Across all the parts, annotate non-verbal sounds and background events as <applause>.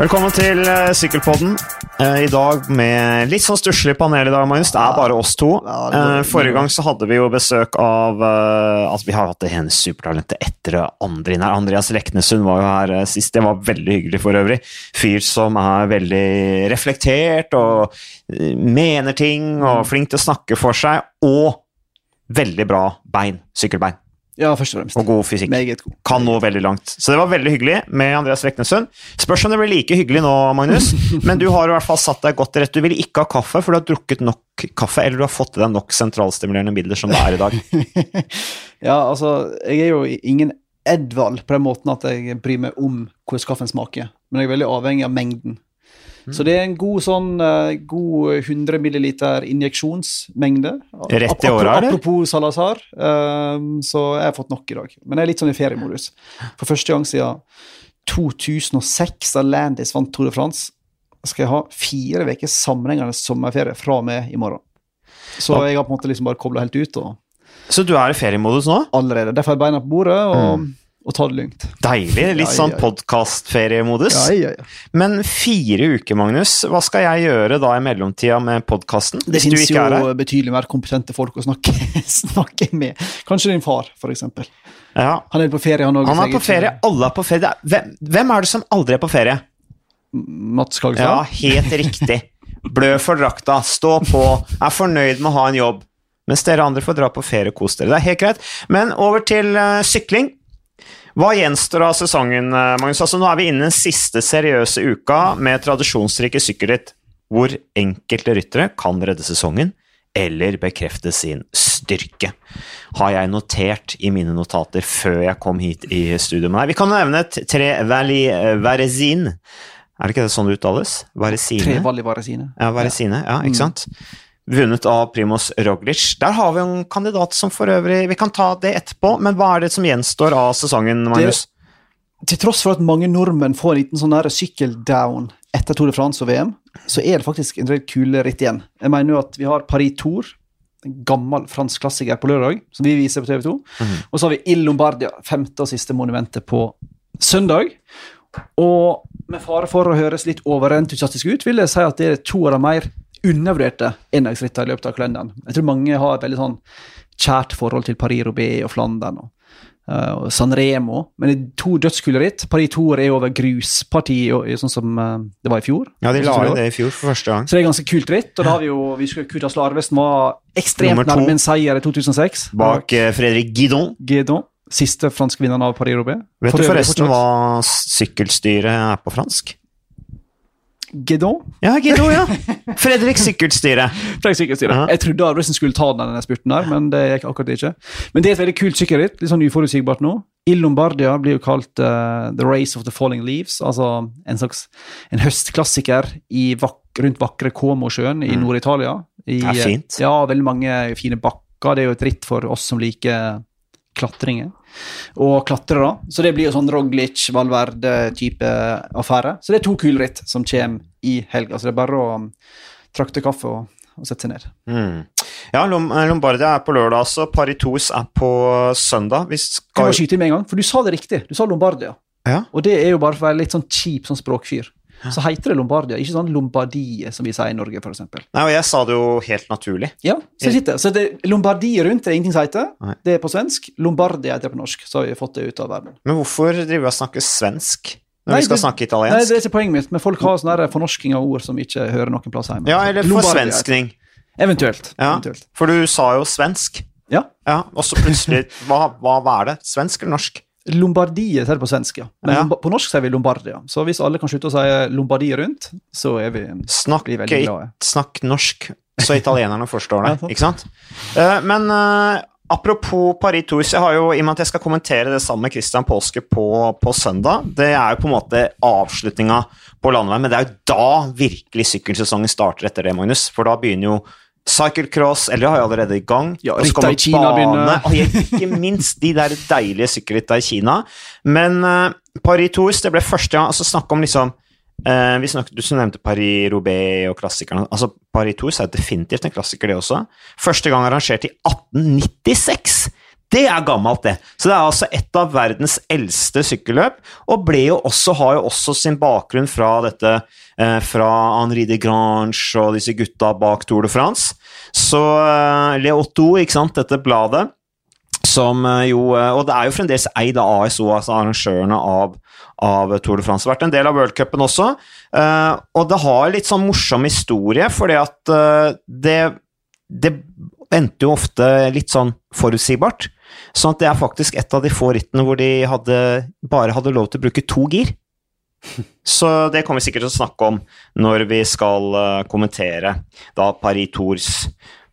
Velkommen til uh, Sykkelpodden. Uh, I dag med litt sånn stusslig panel i dag, Magnus. Det er bare oss to. Uh, forrige gang så hadde vi jo besøk av Altså, vi har hatt det ene supertalentet etter det andre inn her. Andreas Leknesund var jo her sist. Det var veldig hyggelig for øvrig. Fyr som er veldig reflektert og mener ting og flink til å snakke for seg. Og veldig bra bein. Sykkelbein. Ja, først og fremst. Og god fysikk. Meget god. Kan nå veldig langt. Så det var veldig hyggelig med Andreas Reknesund. Spørs om det blir like hyggelig nå, Magnus. <laughs> Men du har i hvert fall satt deg godt til rette. Du vil ikke ha kaffe, for du har drukket nok kaffe, eller du har fått i deg nok sentralstimulerende midler som det er i dag. <laughs> ja, altså, jeg er jo ingen Edvald på den måten at jeg bryr meg om hvordan kaffen smaker, men jeg er veldig avhengig av mengden. Mm. Så det er en god sånn uh, god 100 milliliter injeksjonsmengde. Rett i året, eller? Apropos Salazar, uh, så jeg har fått nok i dag. Men jeg er litt sånn i feriemodus. For første gang siden 2006, da Landis vant Tour de France, skal jeg ha fire uker sammenhengende sommerferie fra og med i morgen. Så jeg har på en måte liksom bare kobla helt ut. Og... Så du er i feriemodus nå? Allerede. Derfor jeg beina på bordet. og... Mm og ta det lugnt. Deilig. Litt sånn podkastferiemodus. Ja, ja, ja. Men fire uker, Magnus. Hva skal jeg gjøre da i mellomtida med podkasten? Det finnes jo betydelig mer kompetente folk å snakke, <laughs> snakke med. Kanskje din far, f.eks. Ja. Han er på ferie, han òg. Han er på ferie. Alle er på ferie. Hvem, hvem er det som aldri er på ferie? Mats Kagestad? Ja, helt riktig. Blø for drakta, stå på, er fornøyd med å ha en jobb. Mens dere andre får dra på ferie og kose dere. Det er helt greit. Men over til uh, sykling. Hva gjenstår av sesongen, eh, Magnus? Altså, nå er vi inne i den siste seriøse uka med tradisjonsrike sykkelritt, hvor enkelte ryttere kan redde sesongen eller bekrefte sin styrke. Har jeg notert i mine notater før jeg kom hit i studio med deg. Vi kan nevne tre Valley Varezin. Er det ikke det sånn det uttales? Varesine? Tre Valley Varesine. Ja, Varesine, ja, ikke mm. Vunnet av Primoz Roglic. Der har vi en kandidat som for øvrig Vi kan ta det etterpå, men hva er det som gjenstår av sesongen, Magnus? Det, til tross for at mange nordmenn får en liten sånn sykkeldown etter Tour de France og VM, så er det faktisk en del kule ritt igjen. Jeg mener jo at vi har Paris Tour, en gammel fransk klassiker, på lørdag, som vi viser på TV 2. Mm. Og så har vi Il Lombardia, femte og siste monumentet, på søndag. Og med fare for å høres litt overentusiastisk ut, vil jeg si at det er to av de mer undervurderte endagsrittene i løpet av kalenderen. Jeg tror mange har et veldig sånn kjært forhold til Paris-Roubais og Flandern og, uh, og San Remo, men det er to dødskule ritt. Paris Tour er over grusparti, sånn som uh, det var i fjor. Ja, de la inn det i fjor for første gang. Så det er ganske kult ritt. Og da har vi jo vi skulle Kutas Larvesen var ekstremt nærme en seier i 2006. Bak uh, Fredrik Guidon. Guidon. Siste franske vinneren av Paris-Roubais. Vet du forresten hva sykkelstyret er på fransk? Gedon? Ja, Gedon, ja. <laughs> Fredrik Sykkelstyre. Fredrik Sykkelstyre. Uh -huh. Jeg trodde Arvesen skulle ta denne spurten der, men det gikk akkurat ikke. Men det er et veldig kult sykkelritt. Litt sånn uforutsigbart nå. I Lombardia blir jo kalt uh, The Race of the Falling Leaves. Altså en slags en høstklassiker vak rundt vakre Como-sjøen i mm. Nord-Italia. Ja, fint. Ja, veldig mange fine bakker. Det er jo et ritt for oss som liker klatringer og klatrere. Så det blir jo sånn Roglic, Valverde-type affære. Så det er to kulritt som kommer i helga. Så det er bare å um, trakte kaffe og, og sette seg ned. Mm. Ja, eh, Lombardia er på lørdag, så Paritos er på søndag. Vi skal... Kan må skyte inn med en gang? For du sa det riktig. Du sa Lombardia. Ja. Og det er jo bare for å være litt sånn kjip sånn språkfyr så heter det Lombardia, ikke sånn Lombardie, som vi sier i Norge, f.eks. Nei, og jeg sa det jo helt naturlig. Ja, så, sitter. så det, Lombardie rundt det er ingenting som heter. Nei. Det er på svensk. Lombardia heter det på norsk. Så har vi fått det ut av verden. Men hvorfor driver vi og snakker svensk? Når nei, vi skal det, snakke italiensk? Nei, Det er ikke poenget mitt, men folk har sånn fornorsking av ord som ikke hører noen plass hjemme. Ja, eller forsvenskning. Eventuelt. Ja, eventuelt. For du sa jo svensk. Ja. ja og så plutselig hva, hva, hva er det? Svensk eller norsk? Lombardiet sier det på svensk, ja. Men ja. på norsk sier vi Lombardia. Så hvis alle kan slutte å si Lombardiet rundt, så er vi, snakk, vi veldig glade. Snakk norsk, så italienerne forstår det. ikke sant? Uh, men uh, apropos Paris Tours, jeg har jo, i og med at jeg skal kommentere det sammen med Christian Påske på, på søndag Det er jo på en måte avslutninga på landeveien, men det er jo da virkelig sykkelsesongen starter etter det, Magnus. For da begynner jo Cyclecross, eller har jeg allerede i gang. Ja, Ritta i Kina begynner. Og ikke minst de der deilige sykkelritta i Kina. Men uh, Paris Tours, det ble første gang altså Snakk om liksom uh, vi snakket, Du nevnte Paris-Roubais og klassikerne. altså Paris Tours er definitivt en klassiker, det også. Første gang arrangert i 1896! Det er gammelt, det. Så det er altså et av verdens eldste sykkelløp, og ble jo også, har jo også sin bakgrunn fra dette eh, fra Henri de Grange og disse gutta bak Tour de France. Så eh, Le Otto, ikke sant, dette bladet, som eh, jo eh, Og det er jo fremdeles eid av ASO, altså arrangørene av, av Tour de France. Vært en del av worldcupen også. og det har litt sånn morsom historie, fordi at det, det endte jo ofte litt sånn forutsigbart. Sånn at det er faktisk et av de få rittene hvor de hadde, bare hadde lov til å bruke to gir. <laughs> Så det kommer vi sikkert til å snakke om når vi skal eh, kommentere da Paris Tours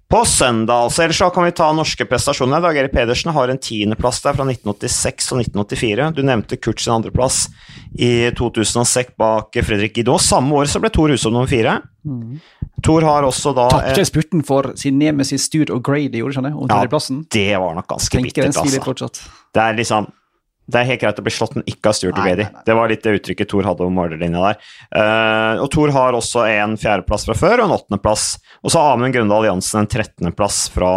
på søndag. altså. Ellers så kan vi ta norske prestasjoner. Dag Erik Pedersen har en tiendeplass der fra 1986 og 1984. Du nevnte Kurt sin andreplass i 2006 bak Fredrik Guidot. Samme år så ble Tor Hushovd nummer fire. Tor har også da Tapte spurten for sin nemesis Stuart O'Grady, gjorde skjønner? Om Ja, det var nok ganske bittert, altså. Det er liksom det er helt greit å bli slått, men ikke av Stuart Grady. Det var litt det uttrykket Thor hadde om målerlinja der. Uh, og Thor har også en fjerdeplass fra før og en åttendeplass. Og så har Amund Grøndal Jansen en trettendeplass fra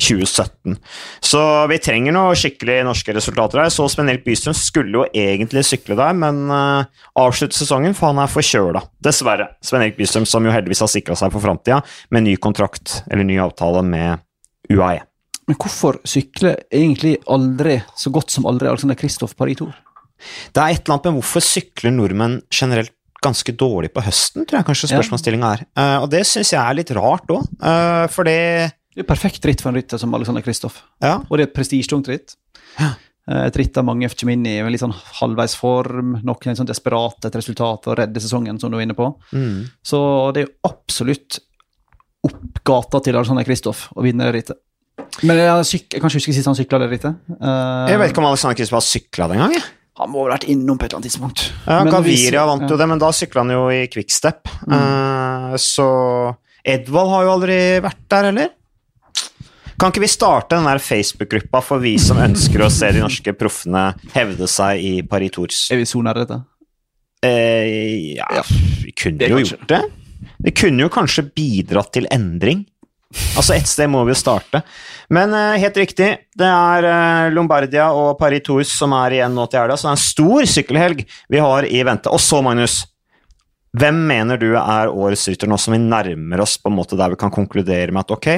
2017. Så vi trenger noe skikkelig norske resultater her. Så Sven Erik Bystrøm skulle jo egentlig sykle der, men uh, avslutte sesongen, for han er forkjøla. Dessverre. Sven Erik Bystrøm, som jo heldigvis har sikra seg for framtida med ny kontrakt, eller ny avtale med UAE. Men hvorfor sykler egentlig aldri, så godt som aldri, Alexander Kristoff Paris Tour? Det er et eller annet med hvorfor sykler nordmenn generelt ganske dårlig på høsten, tror jeg kanskje spørsmålsstillinga er. Uh, og det syns jeg er litt rart òg, for det Det er perfekt ritt for en rytter som Alexander Kristoff. Ja. Og det er et prestisjetungt ritt. Ja. Eh, Et ritt der mange kommer inn i med litt sånn halvveis form, noen er sånn desperate etter resultat og redde sesongen, som du var inne på. mm. Så det er jo absolutt opp gata til Alexander Kristoff å vinne rittet. Men jeg, syk jeg kan ikke huske sist han sykla det rittet. Uh, Jeg vet ikke om Alexander Kristoff har sykla den gang. jeg. Han må ha vært innom på et eller annet tidspunkt. Ja, Gaviria vant jo ja. det, men da sykla han jo i quickstep. Eh, så Edvald har jo aldri vært der heller. Kan ikke vi starte den der Facebook-gruppa for vi som ønsker å se de norske proffene hevde seg i Paris Tours? Er vi så nær dette? Eh, ja, Ja, vi kunne jo kanskje. gjort det. Vi kunne jo kanskje bidratt til endring. Altså, et sted må vi jo starte. Men uh, helt riktig, det er uh, Lombardia og Paris Tours som er igjen nå til helga, så det er en stor sykkelhelg vi har i vente. Og så, Magnus, hvem mener du er årets rytter nå som vi nærmer oss på en måte der vi kan konkludere med at ok,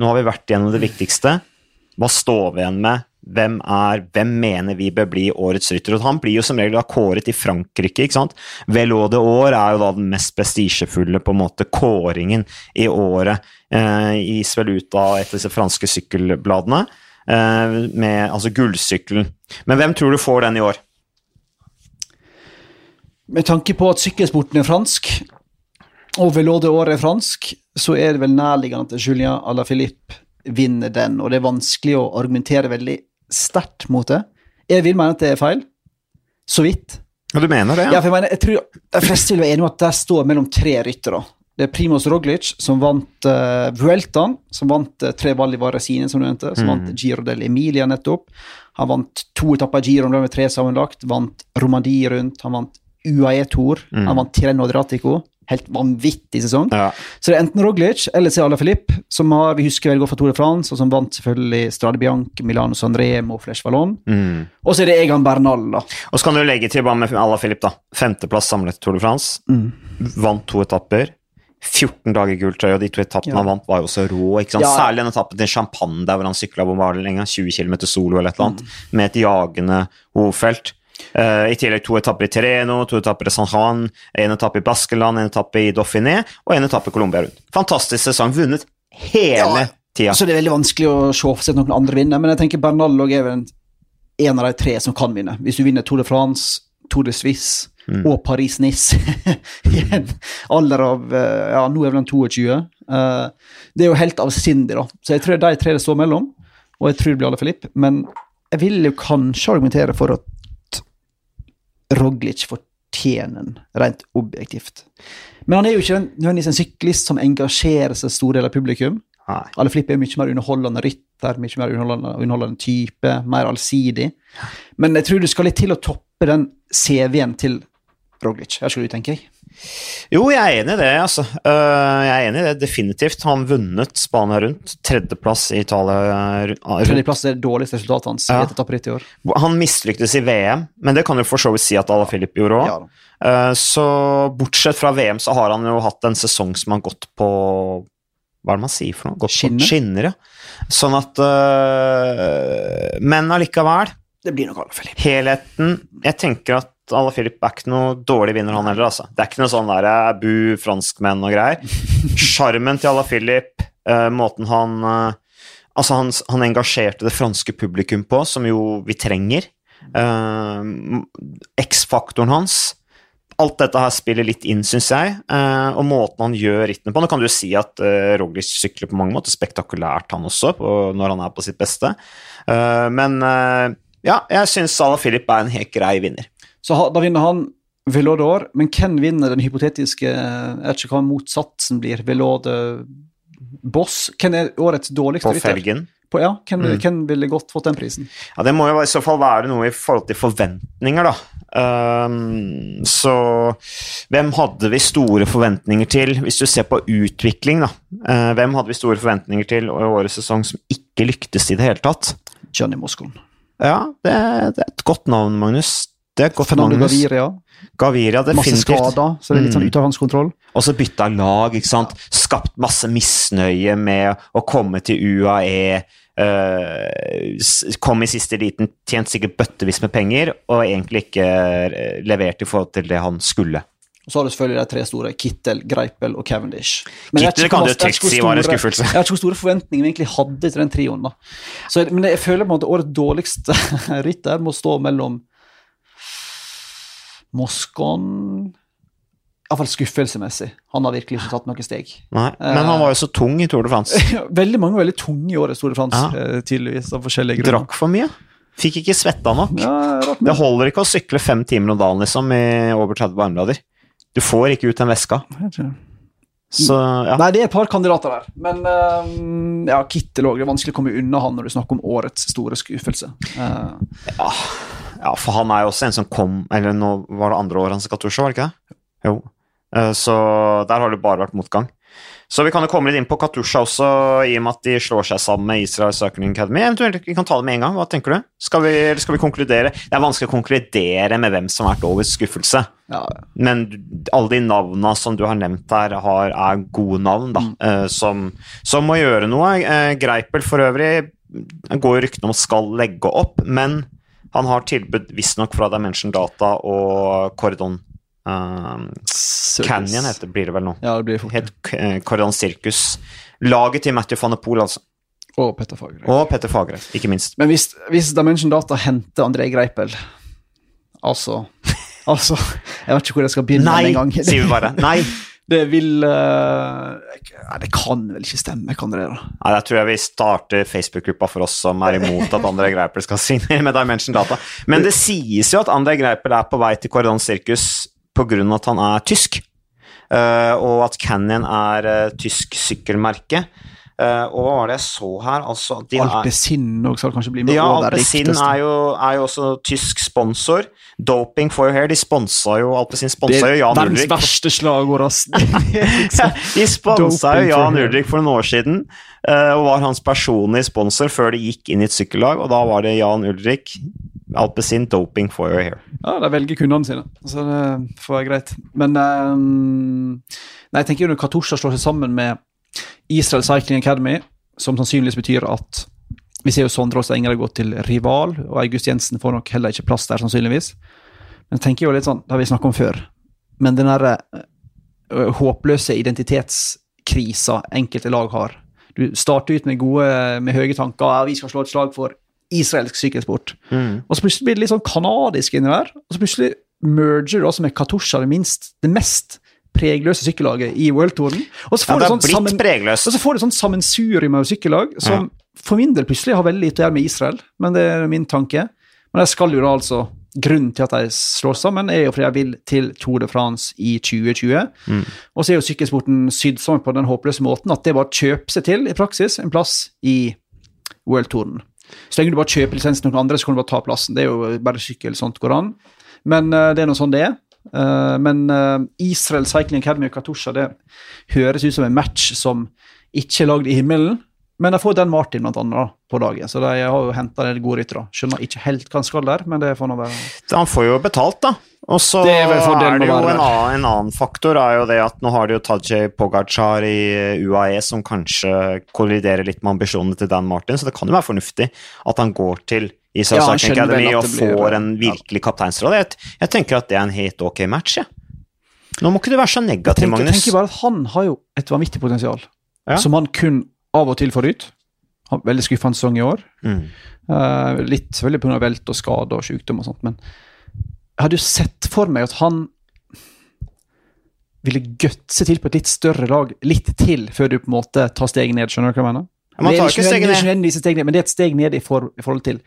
nå har vi vært gjennom det viktigste. Hva står vi igjen med? Hvem er, hvem mener vi bør bli årets rytter? Og han blir jo som regel da kåret i Frankrike, ikke sant? Velo de År er jo da den mest prestisjefulle på en måte kåringen i året. Eh, gis vel ut disse franske sykkelbladene, eh, med altså gullsykkelen. Men hvem tror du får den i år? Med tanke på at sykkelsporten er fransk, og Velode År er fransk, så er det vel nærliggende at Julien Alaphilippe vinner den, og det er vanskelig å argumentere veldig sterkt mot det. Jeg vil mene at det er feil. Så vidt. Og du mener det? Ja, for jeg mener, jeg tror de fleste vil være enige om at der står mellom tre ryttere. Det er Primoz Roglic, som vant uh, Vueltaen, som vant uh, tre Valli Varesine, som du nevnte, som vant Giro del Emilia nettopp. Han vant to etapper i Giro, med tre sammenlagt. Vant Romandie rundt. Han vant UAE Tour. Han vant Tireno Adriatico. Helt vanvittig sesong. Ja. Så det er enten Roglic eller så Filip, som har, vi husker veldig godt fra Tour de France, og som vant selvfølgelig Strade Bianche, Milano Sanremo Flesh Vallon. Mm. Og så er det Egan Bernal, da. Og så kan du legge til bare med Ala Filip, da. Femteplass samlet i Tour de France. Vant to etapper. 14 dager gulltrøye, og de to etappene Ja. han vant, var jo så rå. ikke sant? Ja. Særlig den etappen til Champagne, der hvor han sykla hvor var det lenger, 20 km solo eller et eller annet, med et jagende hovedfelt. Eh, I tillegg to etapper i Terreno, to etapper i San Juan, en etappe i Baskeland, en etappe i Dauphiné og en etappe i Colombia rundt. Fantastisk sesong. Vunnet hele Ja. tida. Så det er veldig vanskelig å se for seg noen andre vinner, men jeg tenker Bernal og vel en, av de tre som kan vinne. Hvis du vinner Tour de France, Tour de Suisse og Paris-Nice <laughs> i en alder av eh, Ja, nå er vel han 22. Eh, det er jo helt avsindig, da. Så jeg tror det er de tre det står mellom, og jeg tror det blir alle Filip. Men jeg vil jo kanskje argumentere for at Roglic fortjener den, rent objektivt. Men han er jo ikke en- nødvendigvis en syklist som engasjerer seg stor del av publikum. Nei. Alle Flipp er mye mer underholdende rytter, mye mer underholdende, underholdende type, mer allsidig. Men jeg tror du skal litt til å toppe den CV-en til Roglic. Her skal du tenke deg. Jo, jeg er enig i det, altså. Øh, jeg er enig i det, definitivt. Han vunnet Spania rundt. Tredjeplass i Italia rundt. Tredjeplass er det dårligste resultatet hans Ja. i år. Han mislyktes i VM, men det kan jo for så vidt si at Ala Filip gjorde òg. Ja, så bortsett fra VM så har han jo hatt en sesong som har gått på Hva er det man sier for noe? Gått Skinner. På skinner, ja. Sånn at Men allikevel, Det blir nok Alaphilippe. helheten Jeg tenker at Ala Filip er ikke noe dårlig vinner, han heller. altså. Det er ikke noe sånn der eh, bu franskmenn og greier. Sjarmen til Ala Filip, uh, måten han uh, Altså, han, han engasjerte det franske publikum på, som jo vi trenger. Uh, X-faktoren hans. Alt dette her spiller litt inn, syns jeg. eh, og måten han gjør rittene på. Nå kan du si at Roglic sykler på mange måter spektakulært, han også, når han er på sitt beste. Eh, men eh, ja, jeg syns Ala Filip er en helt grei vinner. Så da vinner han Velodor, men hvem vinner den hypotetiske vet ikke hva motsatsen blir. Velode Boss? Hvem er årets dårligste På felgen. På, ja, hvem, Mm. hvem ville godt fått den prisen? Ja, Det må jo i så fall være noe i forhold til forventninger, da. Um, så hvem hadde vi store forventninger til, hvis du ser på utvikling, da? Uh, hvem hadde vi store forventninger til i årets sesong som ikke lyktes i det hele tatt? Johnny Moscon. Ja, det, det er et godt navn, Magnus. Godt Fernando Magnus. Gaviria. Gaviria, Masse skader, så det er litt sånn Mm. ute av hans kontroll. Og så bytta lag, ikke sant. Skapt masse misnøye med å komme til UAE. Uh, kom i siste liten, tjent sikkert bøttevis med penger, og egentlig ikke eh, levert i forhold til det han skulle. Og så har du selvfølgelig de tre store, Kittel, Greipel og Cavendish. Men Kittel kan du trygt si var en skuffelse. Jeg vet ikke hvor store forventninger vi egentlig hadde til den trioen. da. Så, men jeg føler på en måte årets dårligste <laughs> rytter må stå mellom Moscon Iallfall skuffelsemessig. Han har virkelig ikke tatt noen steg. Nei, men han var jo så tung i Tour de France. <laughs> Veldig mange var veldig tunge i årets Tour de France, Ja. eh, tydeligvis, av forskjellige grunner. Drakk for mye. Fikk ikke svetta nok. Ja, Det holder ikke å sykle fem timer om dagen liksom, i over 30 varmegrader. Du får ikke ut den veska. Så ja. Nei, det er et par kandidater der. Men uh, ja, Kittel òg. Det er vanskelig å komme unna han når du snakker om årets store skuffelse. Uh, ja, for han er jo også en som kom Eller nå var det andre året hans i Katusha, var det ikke det? Jo. Eh, Så der har det bare vært motgang. Så vi kan jo komme litt inn på Katusha også, i og med at de slår seg sammen med Israel Cycling Academy. Eventuelt vi kan ta det med en gang. Hva tenker du? Skal vi, skal vi konkludere? Det er vanskelig å konkludere med hvem som har vært årets skuffelse. ja, Men alle de navnene som du har nevnt her, har, er gode navn, da, Mm. som, som må gjøre noe. Eh, Greipel for øvrig går ryktene om skal legge opp, men han har tilbud visstnok fra Dimension Data og Cordon eh, Canyon heter, blir det vel nå. Ja, det blir fort. Het eh, Cordon Circus. Laget til Matthew van der Poel, altså. Og Petter Fagerøy. Og Petter Fagre, ikke minst. Men hvis, hvis Dimension Data henter André Greipel Altså Altså, jeg vet ikke hvor jeg skal begynne Nei, sier vi bare. Nei. Det vil eh, Nei, det kan vel ikke stemme, kan det det? da? Nei, Der tror jeg vi starter Facebook-gruppa for oss som er imot at André Greipel skal <laughs> signere med Dimension Data. Men det sies jo at André Greipel er på vei til Cordon Circus pga. at han er tysk. Eh, og at Canyon er eh, tysk sykkelmerke. Eh, og hva var det jeg så her? Altså, de er, skal kanskje bli med ja, over er, er jo også tysk sponsor. Doping for your hair. De sponsa jo Alpesin sponsa jo Jan verdens Ulrik. verste slagord, ass. <laughs> <laughs> Liksom- De sponsa jo Jan. Ulrik for noen år siden, eh, og var hans personlige sponsor før de gikk inn i et sykkellag, og da var det Jan Ulrik, Alpesin doping for your hair. Ja, de velger kundene sine, så det får være greit. Men um, Nei, jeg tenker jo når Katusha slår seg sammen med Israel Cycling Academy, som sannsynligvis betyr at vi ser jo Sondre Åstad Enger gått til rival, og August Jensen får nok heller ikke plass der, sannsynligvis. Men jeg tenker jo litt sånn, det har vi snakket om før, men den derre håpløse identitetskrisa enkelte lag har. Du starter ut med gode, med høye tanker, ja, vi skal slå et slag for israelsk sykkelsport. Og så plutselig blir det litt sånn kanadisk inni der. Og så plutselig merger du også med Katusha, det, minst, det mest pregløse sykkellaget i worldtouren. Og så Ja, får det du sånn pregløst. og så får du sånn sammensurium av sykkellag som for min del plutselig har veldig lite å gjøre med Israel, men det er min tanke. Men de skal jo da altså Grunnen til at de slår sammen, er jo fordi de vil til Tour de France i 2020. Og så er jo sykkelsporten sydd sammen på den håpløse måten at det bare kjøper seg til, i praksis, en plass i worldtouren. Så lenge du bare kjøper lisensen til noen andre, så kan du bare ta plassen. Det er jo bare sykkel, sånt går an. Men eh, det er nå sånn det er. Eh, men eh, Israel Cycling Academy og Katusha det høres ut som en match som ikke er lagd i himmelen. Men de får Dan Martin blant annet da, på dagen, så de har jo henta en god rytter. Skjønner ikke helt hva han skal der, men det får nå være Han får jo betalt, da. Og så er er, det jo en annen, en annen faktor er jo det at nå har de jo Tajay Pogacar i UAE som kanskje kolliderer litt med ambisjonene til Dan Martin, så det kan jo være fornuftig at han går til Israel Ja, Academy og får en virkelig kapteinsrolle. Jeg, jeg tenker at det er en helt ok match, jeg. Nå må ikke du være så Jeg negativ, tenker, Magnus. tenker bare at han har jo et vanvittig potensial, Ja. som han kun av og til får ut. Har veldig skuffende sesong i år. Mm. Uh, litt selvfølgelig pga. velt og skade og sykdom og sånt, men jeg hadde jo sett for meg at han ville gutse til på et litt større lag litt til før du på en måte tar steget ned. Skjønner du hva jeg mener? Man det er tar ikke nødvendigvis- ned. steg ned, men det er et steg ned i, for, i forhold til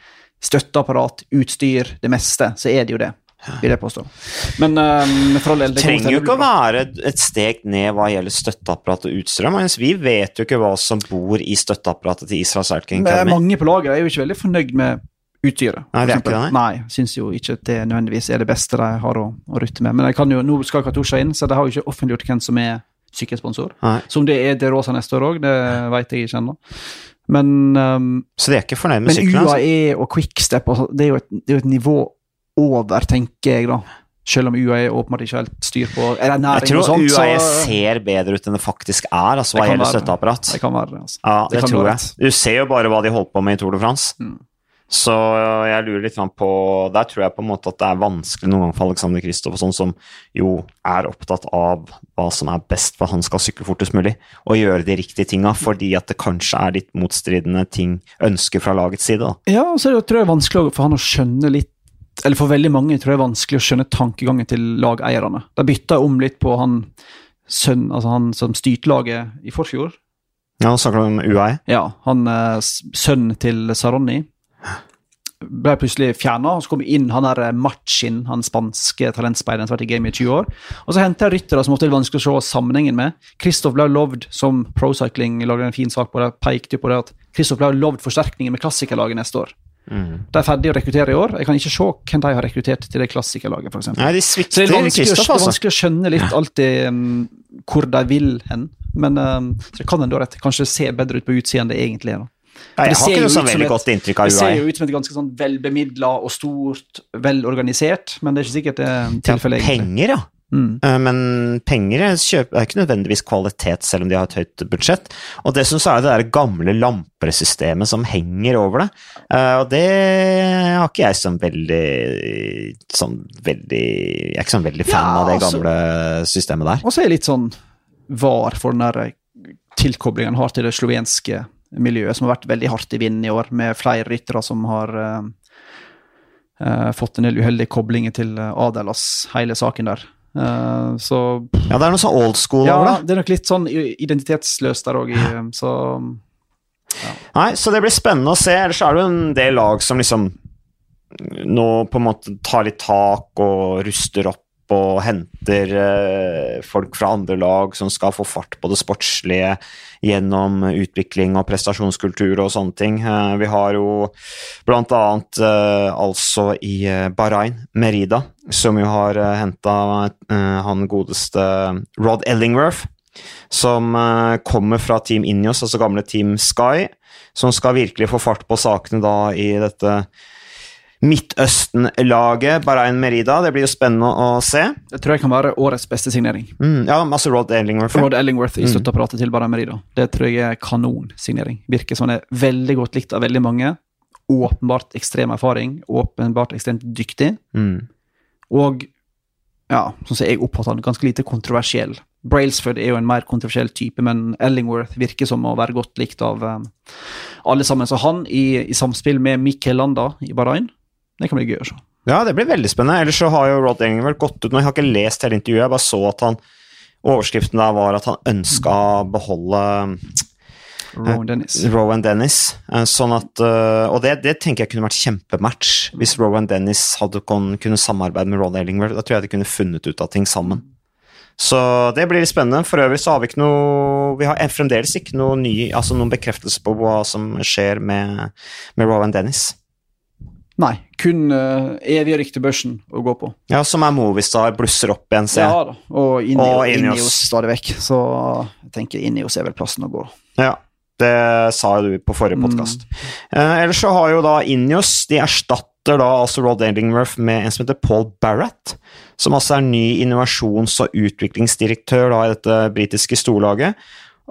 støtteapparat, utstyr, det meste. Så er det jo det, vil jeg påstå. Men um, for all del Det det trenger jo ikke å være et steg ned hva gjelder støtteapparat og utstyr, vi vet jo ikke hva som bor i støtteapparatet til Israel Cycling Men Academy. mange på laget er jo ikke veldig fornøyd med utstyret. Nei, det ikke det, Nei, syns jo ikke at det nødvendigvis er det beste de har å, å rutte med. Men jeg kan jo, nå skal Katusha inn, så de har jo ikke offentliggjort hvem som er sykkelsponsor. Så om det er De Rosa neste år òg, det vet jeg ikke ennå. Men, um, Så de er ikke fornøyd med men sykkelen? Altså. UAE og Quickstep altså, det, er jo et, det er jo et nivå over, tenker jeg, da. Selv om UAE åpenbart ikke helt styr på er det Jeg tror og sånt. UAE så ser bedre ut enn det faktisk er, altså hva gjelder støtteapparat. det kan være altså. Ja, det det, tror jeg. Du ser jo bare hva de holdt på med i Tour de France. Mm. Så jeg lurer litt på Der tror jeg på en måte at det er vanskelig noen gang for Alexander Kristoff, sånn som jo er opptatt av hva som er best for at han skal sykle fortest mulig, og gjøre de riktige tinga, fordi at det kanskje er litt motstridende ting, ønsker fra lagets side. da. Ja, og så er det tror jeg vanskelig for han å skjønne litt Eller for veldig mange tror jeg er vanskelig å skjønne tankegangen til lageierne. De bytta om litt på han sønn, altså han som styrte laget i forfjor. Ja, snakker du om UAE. Ja, han sønn sønnen til Saronni. Ble plutselig fjerna, og så kom inn han der eh, Machin, han spanske talentspeideren som har vært i gamet i 20 år. Og så henta jeg ryttere som ofte er vanskelig å se sammenhengen med. Kristoff ble lovd, som Procycling lagde en fin sak på det, pekte på det at Kristoff ble lovd forsterkninger med klassikerlaget neste år. Mm. De er ferdige å rekruttere i år. Jeg kan ikke se hvem de har rekruttert til det klassikerlaget, f.eks. Nei, de Så det er vanskelig, å, det er altså. vanskelig å skjønne litt alltid um, hvor de vil hen. Men um, så det kan en da rett kanskje ser bedre ut på utsida enn det egentlig er. da. Nei, jeg har ser ikke noe ut så som veldig et- godt inntrykk av Det ser jo ut som et ganske sånn velbemidla og stort, velorganisert, men det er ikke sikkert det er tilfellet. Ja, Penger, ja. Mm. Eh, Men penger er er ikke nødvendigvis kvalitet, selv om de har et høyt budsjett. Og dessuten så er det det der gamle lampresystemet som henger over det. Eh, Og det har ikke jeg som veldig sånn veldig Jeg er ikke sånn veldig fan Ja, av det altså- gamle systemet der. Og så er jeg litt sånn var for den der tilkoblingen har til det slovenske miljøet, som har vært veldig hardt i vinden i år, med flere ryttere som har uh, uh, fått en del uheldige koblinger til eh, Adelas, hele saken der. Eh, så Ja, det er noe sånn old school ja, over det. det er nok litt sånn identitetsløst der òg, så Nei, så det blir spennende å se. Ellers er det jo en del lag som liksom nå på en måte tar litt tak og ruster opp og henter eh, folk fra andre lag som skal få fart på det sportslige gjennom utvikling og prestasjonskultur og sånne ting. Eh, vi har jo blant annet eh, altså i Bahrain, Merida, som jo har henta han godeste Rod Ellingworth som kommer fra Team Injos, altså gamle Team Sky, som skal virkelig få fart på sakene da i dette Midtøsten-laget, Bahrain Merida. Det blir jo spennende å se. det tror jeg kan være årets beste signering. Mm, ja, altså Rod Ellingworth. Rod Ellingworth Mm. i støtteapparatet til Barain Merida. Det tror jeg er kanonsignering. Virker som han er veldig godt likt av veldig mange. Åpenbart ekstrem erfaring, åpenbart ekstremt dyktig. Mm. Og ja, sånn som jeg oppfatter han, ganske lite kontroversiell. Brailsford er jo en mer kontroversiell type, men Ellingworth virker som å være godt likt av um, alle sammen. Så han i, i samspill med Mikkel Landa i Bahrain, det kan bli gøy å se. Ja, det blir veldig spennende. Ellers så har jo Rod Ellingworth gått ut nå. Jeg har ikke lest hele intervjuet, jeg bare så at han Overskriften der var at han ønska å beholde Rowan Dennis. Rowan Dennis. eh, Sånn at, eh, og det, det tenker jeg kunne vært kjempematch hvis Rowan Dennis hadde kunne samarbeide med Ron Ellingworth. Da tror jeg de kunne funnet ut av ting sammen. Så det blir litt spennende. For øvrig så har vi ikke noe Vi har fremdeles ikke noe ny, altså noen bekreftelse på hva som skjer med, med Rowan Dennis. Nei, kun uh, evige ryktebørsen å gå på. Ja, Som er Movistar blusser opp igjen, ser. Ja da, og. Ineos stadig vekk. Så jeg tenker Ineos er vel plassen å gå. Ja, det sa du på forrige Mm. podkast. Eh, ellers så har jo da Ineos De erstatter da altså Rod Ellingworth med en som heter Paul Barrett, som altså er ny innovasjons- og utviklingsdirektør da i dette britiske storlaget.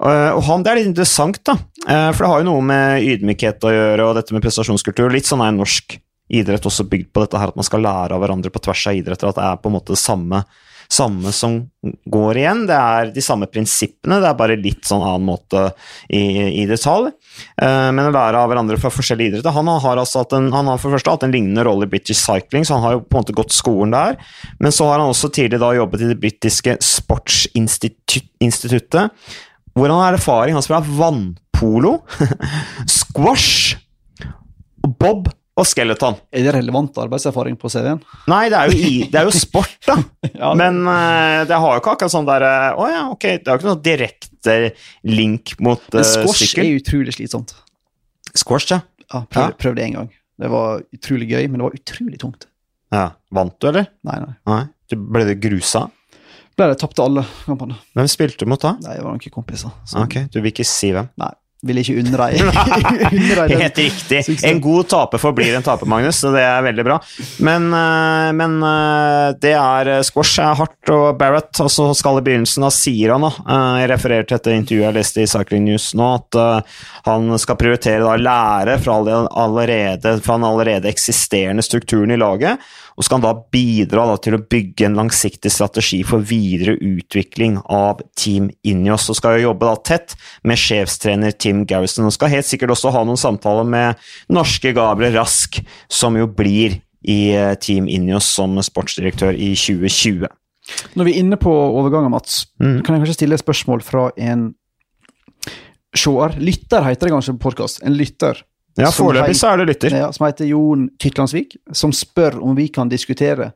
Eh, og han, Det er litt interessant, da, eh, for det har jo noe med ydmykhet å gjøre, og dette med prestasjonskultur. Litt sånn er norsk idrett også bygd på dette her, at man skal lære av hverandre på tvers av idretter, at det er på en måte det samme samme som går igjen. Det er de samme prinsippene, det er bare litt sånn annen måte i, i detalj. Eh, men å lære av hverandre fra forskjellige idretter. Han har, altså hatt en, han har for første hatt en lignende rolle i British Cycling, så han har jo på en måte gått skolen der. Men så har han også tidlig da jobbet i det britiske sportsinstituttet, hvor han har erfaring. Han spiller vannpolo, <laughs> squash, bob og skeleton. Er det relevant arbeidserfaring på CV-en? Nei, det er i, det er jo sport, da. <laughs> Ja, Men uh, det har jo ikke akkurat sånn der eh, oh, ja, ok, det har ikke noe direkte link mot uh, Men squash sykkel. er utrolig slitsomt. Squash, ja. Ja, prøv, Ja. prøv det en gang. Det var utrolig gøy, men det var utrolig tungt. ja. Vant du, eller? Nei, nei. Nei. Du ble du grusa? Ble det tapte alle kampene. Hvem spilte du mot da? Nei, det var noen kompiser. Så Ok, du vil ikke si hvem? nei, ville ikke unne <laughs> deg den. Helt riktig. En god taper forblir en taper, Magnus, så det er veldig bra. Men, eh, men eh, det er eh, squash er hardt, og Barrett også skal i begynnelsen da sier han da, Jeg refererer til dette intervjuet jeg leste i Cycling News nå, at han skal prioritere da lære fra, alle- allerede, fra den allerede eksisterende strukturen i laget, og skal han da bidra da, til å bygge en langsiktig strategi for videre utvikling av Team Ineos, og skal jo jobbe da tett med sjefstrener Tim Garrison, og skal helt sikkert også ha noen samtaler med norske Gabriel Rask, som jo blir i eh, Team Ineos som sportsdirektør i 2020. Når vi er inne på overganger, Mats, Mm. kan jeg kanskje stille et spørsmål fra en seer? Lytter heter det kanskje på podkast. En lytter Ja, foreløpig så er det lytter. ja, som heter Jon Tytlandsvik, som spør om vi kan diskutere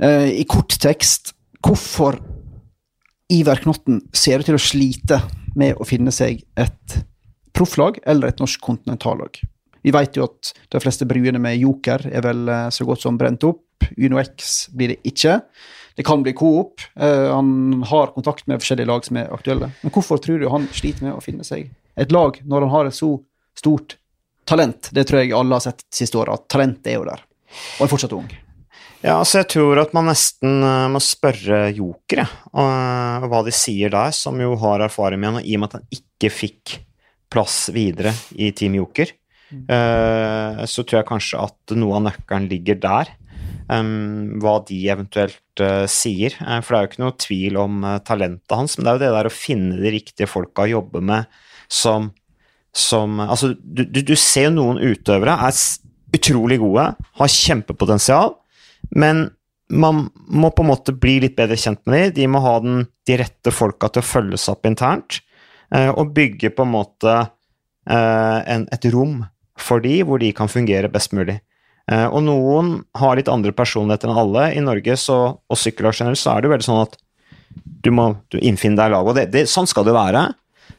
eh, i kort tekst hvorfor Iver Knotten ser ut til å slite med å finne seg et profflag eller et norsk kontinentallag. Vi vet jo at de fleste bruene med Joker er vel eh, så godt som brent opp. Uno X blir det ikke. Det kan bli Coop. Eh, han har kontakt med forskjellige lag som er aktuelle. Men hvorfor tror du han sliter med å finne seg et lag når han har et så stort talent? Det tror jeg alle har sett siste året, at talentet er jo der. Og er fortsatt ung. Ja, altså jeg tror at man nesten eh, må spørre Joker, og, og hva de sier der, som jo har erfaring med han, og i og med at han ikke fikk plass videre i Team Joker, eh, så tror jeg kanskje at noe av nøkkelen ligger der. Um, hva de eventuelt uh, sier. Eh, for det er jo ikke noe tvil om uh, talentet hans, men det er jo det der å finne de riktige folka å jobbe med som, som Altså, du, du, du ser jo noen utøvere er utrolig gode, har kjempepotensial, men man må på en måte bli litt bedre kjent med dem. De må ha den, de rette folka til å følge seg opp internt, og bygge på en måte eh, en, et rom for de hvor de kan fungere best mulig. Eh, og noen har litt andre personligheter enn alle. I Norge så, og sykkellag generelt så er det jo veldig sånn at du må du innfinne deg i laget, og det, det, sånn skal det være.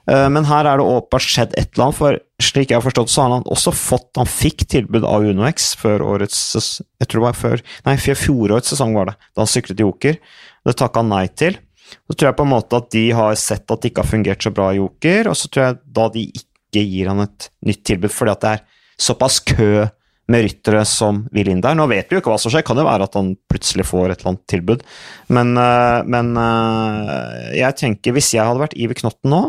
Eh, Men her er det åpenbart skjedd et eller annet, for slik jeg har forstått, så har han også fått Han fikk tilbud av UnoX før årets Jeg tror det var før Nei, fjorårets sesong var det, da han syklet i Joker. Det takka han nei til. Så tror jeg på en måte at de har sett at det ikke har fungert så bra i Joker, og så tror jeg da de ikke gir han et nytt tilbud fordi at det er såpass kø med ryttere som vil inn der. Nå vet vi jo ikke hva som skjer, kan jo være at han plutselig får et eller annet tilbud. Men, øh, men øh, jeg tenker, hvis jeg hadde vært Iver Knotten nå,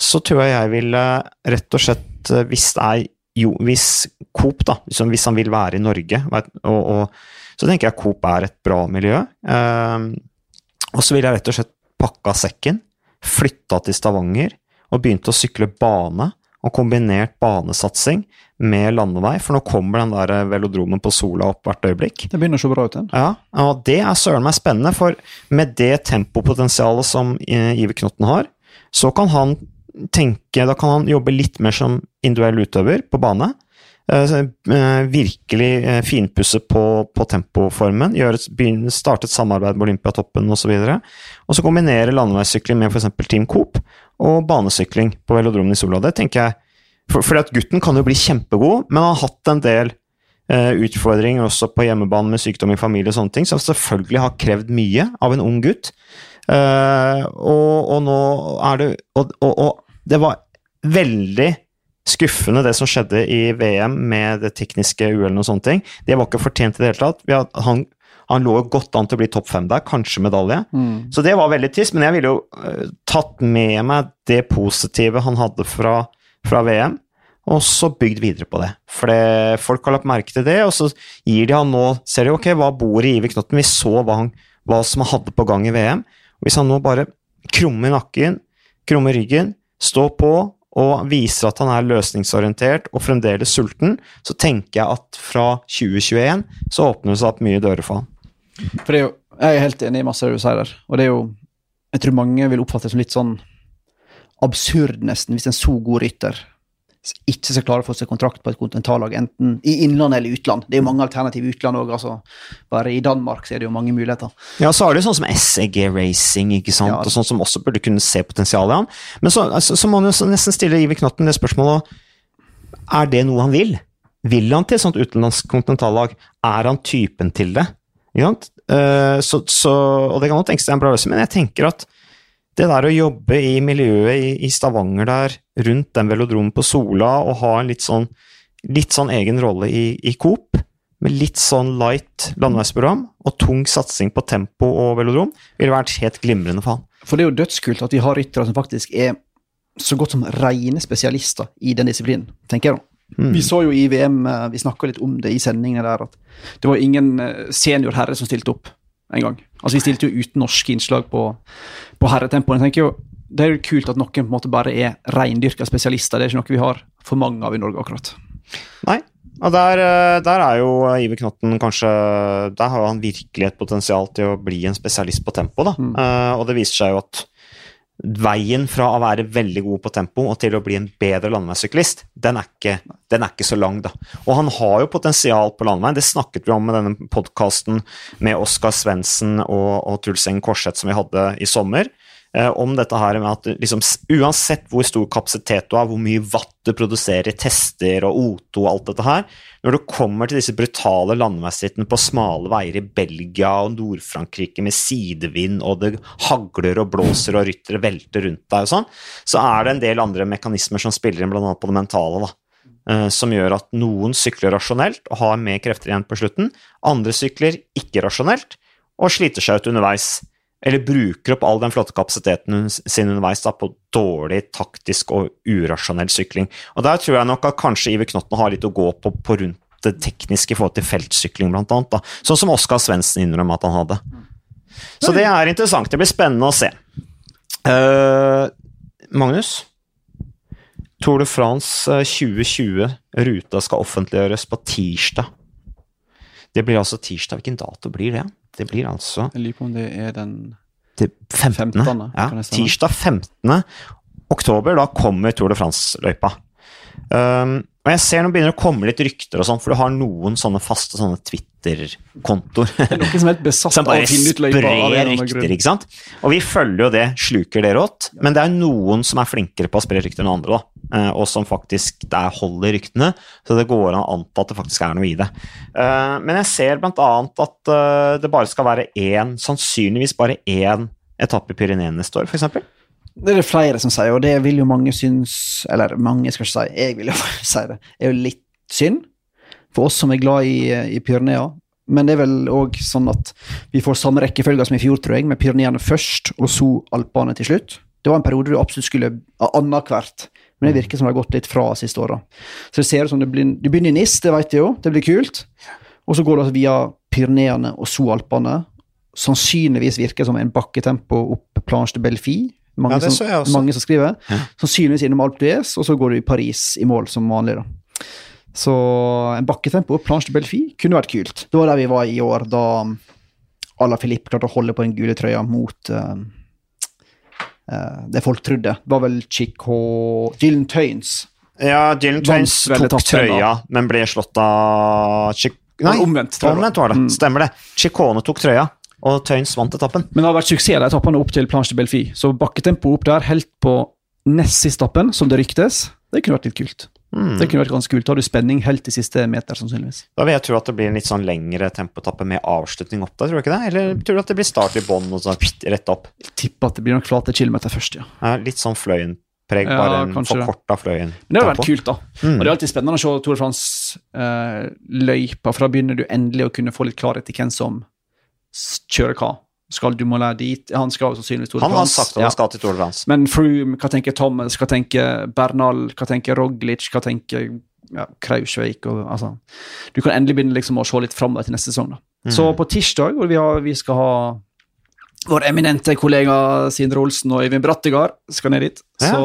så tror jeg jeg ville rett og slett, øh, hvis det er jo, hvis Coop, da, liksom hvis han vil være i Norge, og, og, så tenker jeg Coop er et bra miljø. Og så vil jeg rett og slett pakka sekken, flytta til Stavanger og begynte å sykle bane, og kombinert banesatsing med landevei, for nå kommer den der velodromen på Sola opp hvert øyeblikk. Det begynner å se bra ut igjen. Ja, og det er søren meg spennende, for med det tempopotensialet som eh, Iver Knotten har, så kan han tenke Da kan han jobbe litt mer som individuell utøver på bane. Eh, eh, Virkelig eh, finpusse på, på tempoformen, gjøre, starte et samarbeid med Olympiatoppen osv. Og, så og så kombinere landeveissykling med f.eks. Team Coop og banesykling på velodromen i Sola. Det tenker jeg for, fordi at gutten kan jo bli kjempegod, men han har hatt en del eh, utfordringer også på hjemmebane med sykdom i familie og sånne ting, som selvfølgelig har krevd mye av en ung gutt. Eh, og, og nå er det og, og, og det var veldig skuffende det som skjedde i VM med det tekniske uhellet og sånne ting. Det var ikke fortjent i det hele tatt. Vi had, han, han lå godt an til å bli topp fem der, kanskje medalje. Så det var veldig trist, men jeg ville jo uh, tatt med meg det positive han hadde fra, fra VM, og så bygd videre på det. For det, folk har lagt merke til det, og så gir de han nå Ser de ok, hva bor i Iver Knotten? Vi så hva, han, hva som han hadde på gang i VM. Hvis han nå bare krummer nakken, krummer ryggen, står på og viser at han er løsningsorientert og fremdeles sulten, så tenker jeg at fra 2021 så åpner det seg opp mye dører for han. For jo, Jeg er helt enig i masse du sier der. Og det er jo Jeg tror mange vil oppfatte det som litt sånn absurd, nesten, hvis en så god rytter ikke skal klare å få seg kontrakt på et kontinentallag, enten i innland eller utland. Det er jo mange alternative utland òg. Altså. Bare i Danmark så er det jo mange muligheter. Ja, så har du sånn som SEG Racing, ikke sant, Ja. og sånn som også burde kunne se potensialet i han. Men så, altså, så må man jo nesten stille Iver Knotten det spørsmålet Er det noe han vil? Vil han til et sånt utenlandsk kontinentallag? Er han typen til det? Ikke sant? Eh, så, så, og det kan jo tenkes det er en bra løsning, men jeg tenker at det der å jobbe i miljøet i, i Stavanger der, rundt den velodromen på Sola, og ha en litt sånn, litt sånn egen rolle i, i Coop, med litt sånn light landeveisprogram og tung satsing på tempo og velodrom, ville vært helt glimrende for han. For det er jo dødskult at vi har ryttere som faktisk er så godt som rene spesialister i den disiplinen, tenker jeg da. Vi så jo i VM, eh, vi snakka litt om det i sendingene der, at det var ingen eh, senior herre som stilte opp en gang. Altså Vi stilte jo uten norske innslag på, på herretempoen. Jeg tenker jo, Det er jo kult at noen på en måte bare er reindyrka spesialister. Det er ikke noe vi har for mange av i Norge, akkurat. Nei, og der, eh, der er jo Iver Knotten kanskje Der har han virkelig et potensial til å bli en spesialist på tempo, da. Eh, og det viser seg jo at veien fra å være veldig god på tempo og til å bli en bedre landeveissyklist, den, den er ikke så lang, da. Og han har jo potensial på landeveien, det snakket vi om med denne podkasten med Oskar Svendsen og, og Truls Eng Korseth som vi hadde i sommer. Eh, om dette her med at liksom, uansett hvor stor kapasitet du har, hvor mye watt du produserer, tester og O2 og alt dette her, når du kommer til disse brutale landeveisrittene på smale veier i Belgia og Nord-Frankrike med sidevind, og det hagler og blåser og ryttere velter rundt deg og sånn, så er det en del andre mekanismer som spiller inn, annet på det mentale, da. eh, Som gjør at noen sykler rasjonelt og har mer krefter igjen på slutten. Andre sykler ikke rasjonelt og sliter seg ut underveis. Eller bruker opp all den flotte kapasiteten sin underveis da, på dårlig taktisk og urasjonell sykling. Og Der tror jeg nok at kanskje Iver Knotten har litt å gå på, på rundt det tekniske i forhold til feltsykling, blant annet. Da. Sånn som Oskar Svendsen innrømmer at han hadde. Så det er interessant. Det blir spennende å se. Uh, Magnus? Tour de France eh, 2020, ruta skal offentliggjøres på tirsdag. Det blir altså tirsdag. Hvilken dato blir det? Det blir altså Jeg lurer på om det er den 15. 15., Ja, tirsdag 15. oktober, da kommer Tour de France-løypa. Um, og jeg ser nå begynner å komme litt rykter og sånn, for du har noen sånne faste sånne Twitter-kontoer. <laughs> Som er helt besatt av finne ut løypa. Som bare sprer rykter, ikke sant? Og vi følger jo det, sluker det rått, men det er noen som er flinkere på å spre rykter enn andre, da. Eh, Og som faktisk der holder ryktene, så det går an å anta at det faktisk er noe i det. Eh, Men jeg ser annet at eh, det bare skal være én, sannsynligvis bare én etappe i Pyreneene neste år, f.eks. Det er det flere som sier, og det vil jo mange synes Eller mange skal ikke si, jeg vil jo <laughs> si det. er jo litt synd for oss som er glad i, i Pyrenea. Men det er vel òg sånn at vi får samme rekkefølge som i fjor, tror jeg, med Pyreneene først, og så Alpene til slutt. Det var en periode du absolutt skulle annethvert, men det virker som det har gått litt fra siste åra. Så det ser ut som det blir Du begynner i NIS, det vet jeg jo, det blir kult. Og så går det altså via Pyreneene og så Alpene. Sannsynligvis virker som en bakketempo opp Planche de Belfi. Mange, Ja, det som, mange som skriver. Ja. Sannsynligvis innom Alpe d'Huez, og så går du i Paris i mål som vanlig. da. Så en bakketempo opp Planche de Belfi kunne vært kult. Det var der vi var i år, da Ala Filip klarte å holde på den gule trøya mot eh, det folk trodde. Det var vel Chico Dylan Tøyens. Ja, Dylan Tøyens tok trøya, men ble slått av Chico Nei, omvendt, omvendt var det. Mm. Stemmer det. Chicone tok trøya, og Tøyens vant etappen. Men det har vært suksess de etappene opp til Planche de Belfi. Så bakketempo opp der, helt på nest siste etappen, som det ryktes, det kunne vært litt kult. Mm. Det kunne vært ganske kult. Har du spenning helt til siste meter, sannsynligvis. Da vil jeg tro at det blir en litt sånn lengre tempotappe med avslutning opp der, tror du ikke det? Eller tror du at det blir start i bånn og sånn rett opp? Jeg tipper at det blir nok flate kilometer først, ja. Ja, litt sånn Fløyen-preg, Ja, bare en forkorta Fløyen. Men det hadde vært kult, da. Mm. Og det er alltid spennende å se Tour de France-løypa, for da begynner du endelig å kunne få litt klarhet i hvem som kjører hva. Skal Dumoulin dit? Han skal sannsynligvis Tour de Han har sagt at han skal til Tour de France. Men Froome, hva tenker Thomas, hva tenker Bernal, hva tenker Roglic, hva tenker ja, Krausveik og altså Du kan endelig begynne liksom å se litt framover til neste sesong. da. Mm. Så på tirsdag, hvor vi, har, vi skal ha vår eminente kollega Sindre Olsen og Øyvind Brattegard skal ned dit. Ja. Så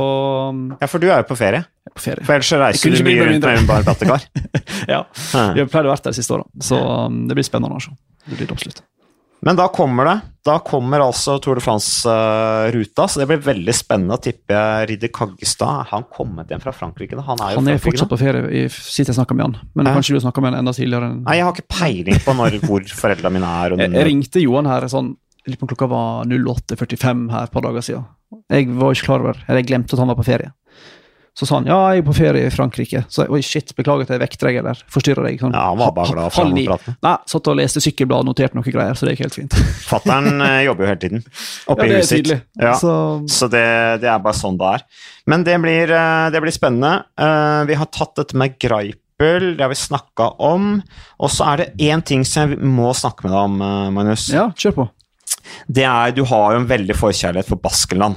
Ja, for du er jo på ferie. er på ferie. For ellers reiser du mye rundt med Øyvind Brattegard. <laughs> Ja, Ja. Vi har pleid å være der de siste åra, så um, det blir spennende å se. Det blir det absolutt. Men da kommer det. Da kommer altså Tour de France-ruta, så det blir veldig spennende å tippe Ridder Kaggestad. Han kommet hjem fra Frankrike? Han er jo Han er fortsatt på ferie, i- sist jeg snakka med han. Men eh? kanskje du snakka med han enda tidligere. Nei, jeg har ikke peiling på når, hvor foreldrene mine er. Jeg, jeg ringte Johan her sånn klokka var 08.45 her et par dager siden. Jeg var ikke klar over, eller jeg glemte at han var på ferie. Så sa han ja, jeg er på ferie i Frankrike. Så jeg, oi shit, beklager at jeg vekter deg eller forstyrrer deg. Sånn, Ja, han var bare glad for han å Nei, satt og leste sykkelblad og noterte noen greier, så det gikk helt fint. <laughs> Fattern eh, jobber jo hele tiden oppe Ja, i huset sitt. Ja. Så Så det, det er bare sånn det er. Men det blir, eh, det blir spennende. Eh, Vi har tatt dette med Greipel, det har vi snakka om. Og så er det én ting som jeg må snakke med deg om, Magnus. ja, kjør på. Det er, Du har jo en veldig forkjærlighet for Baskenland.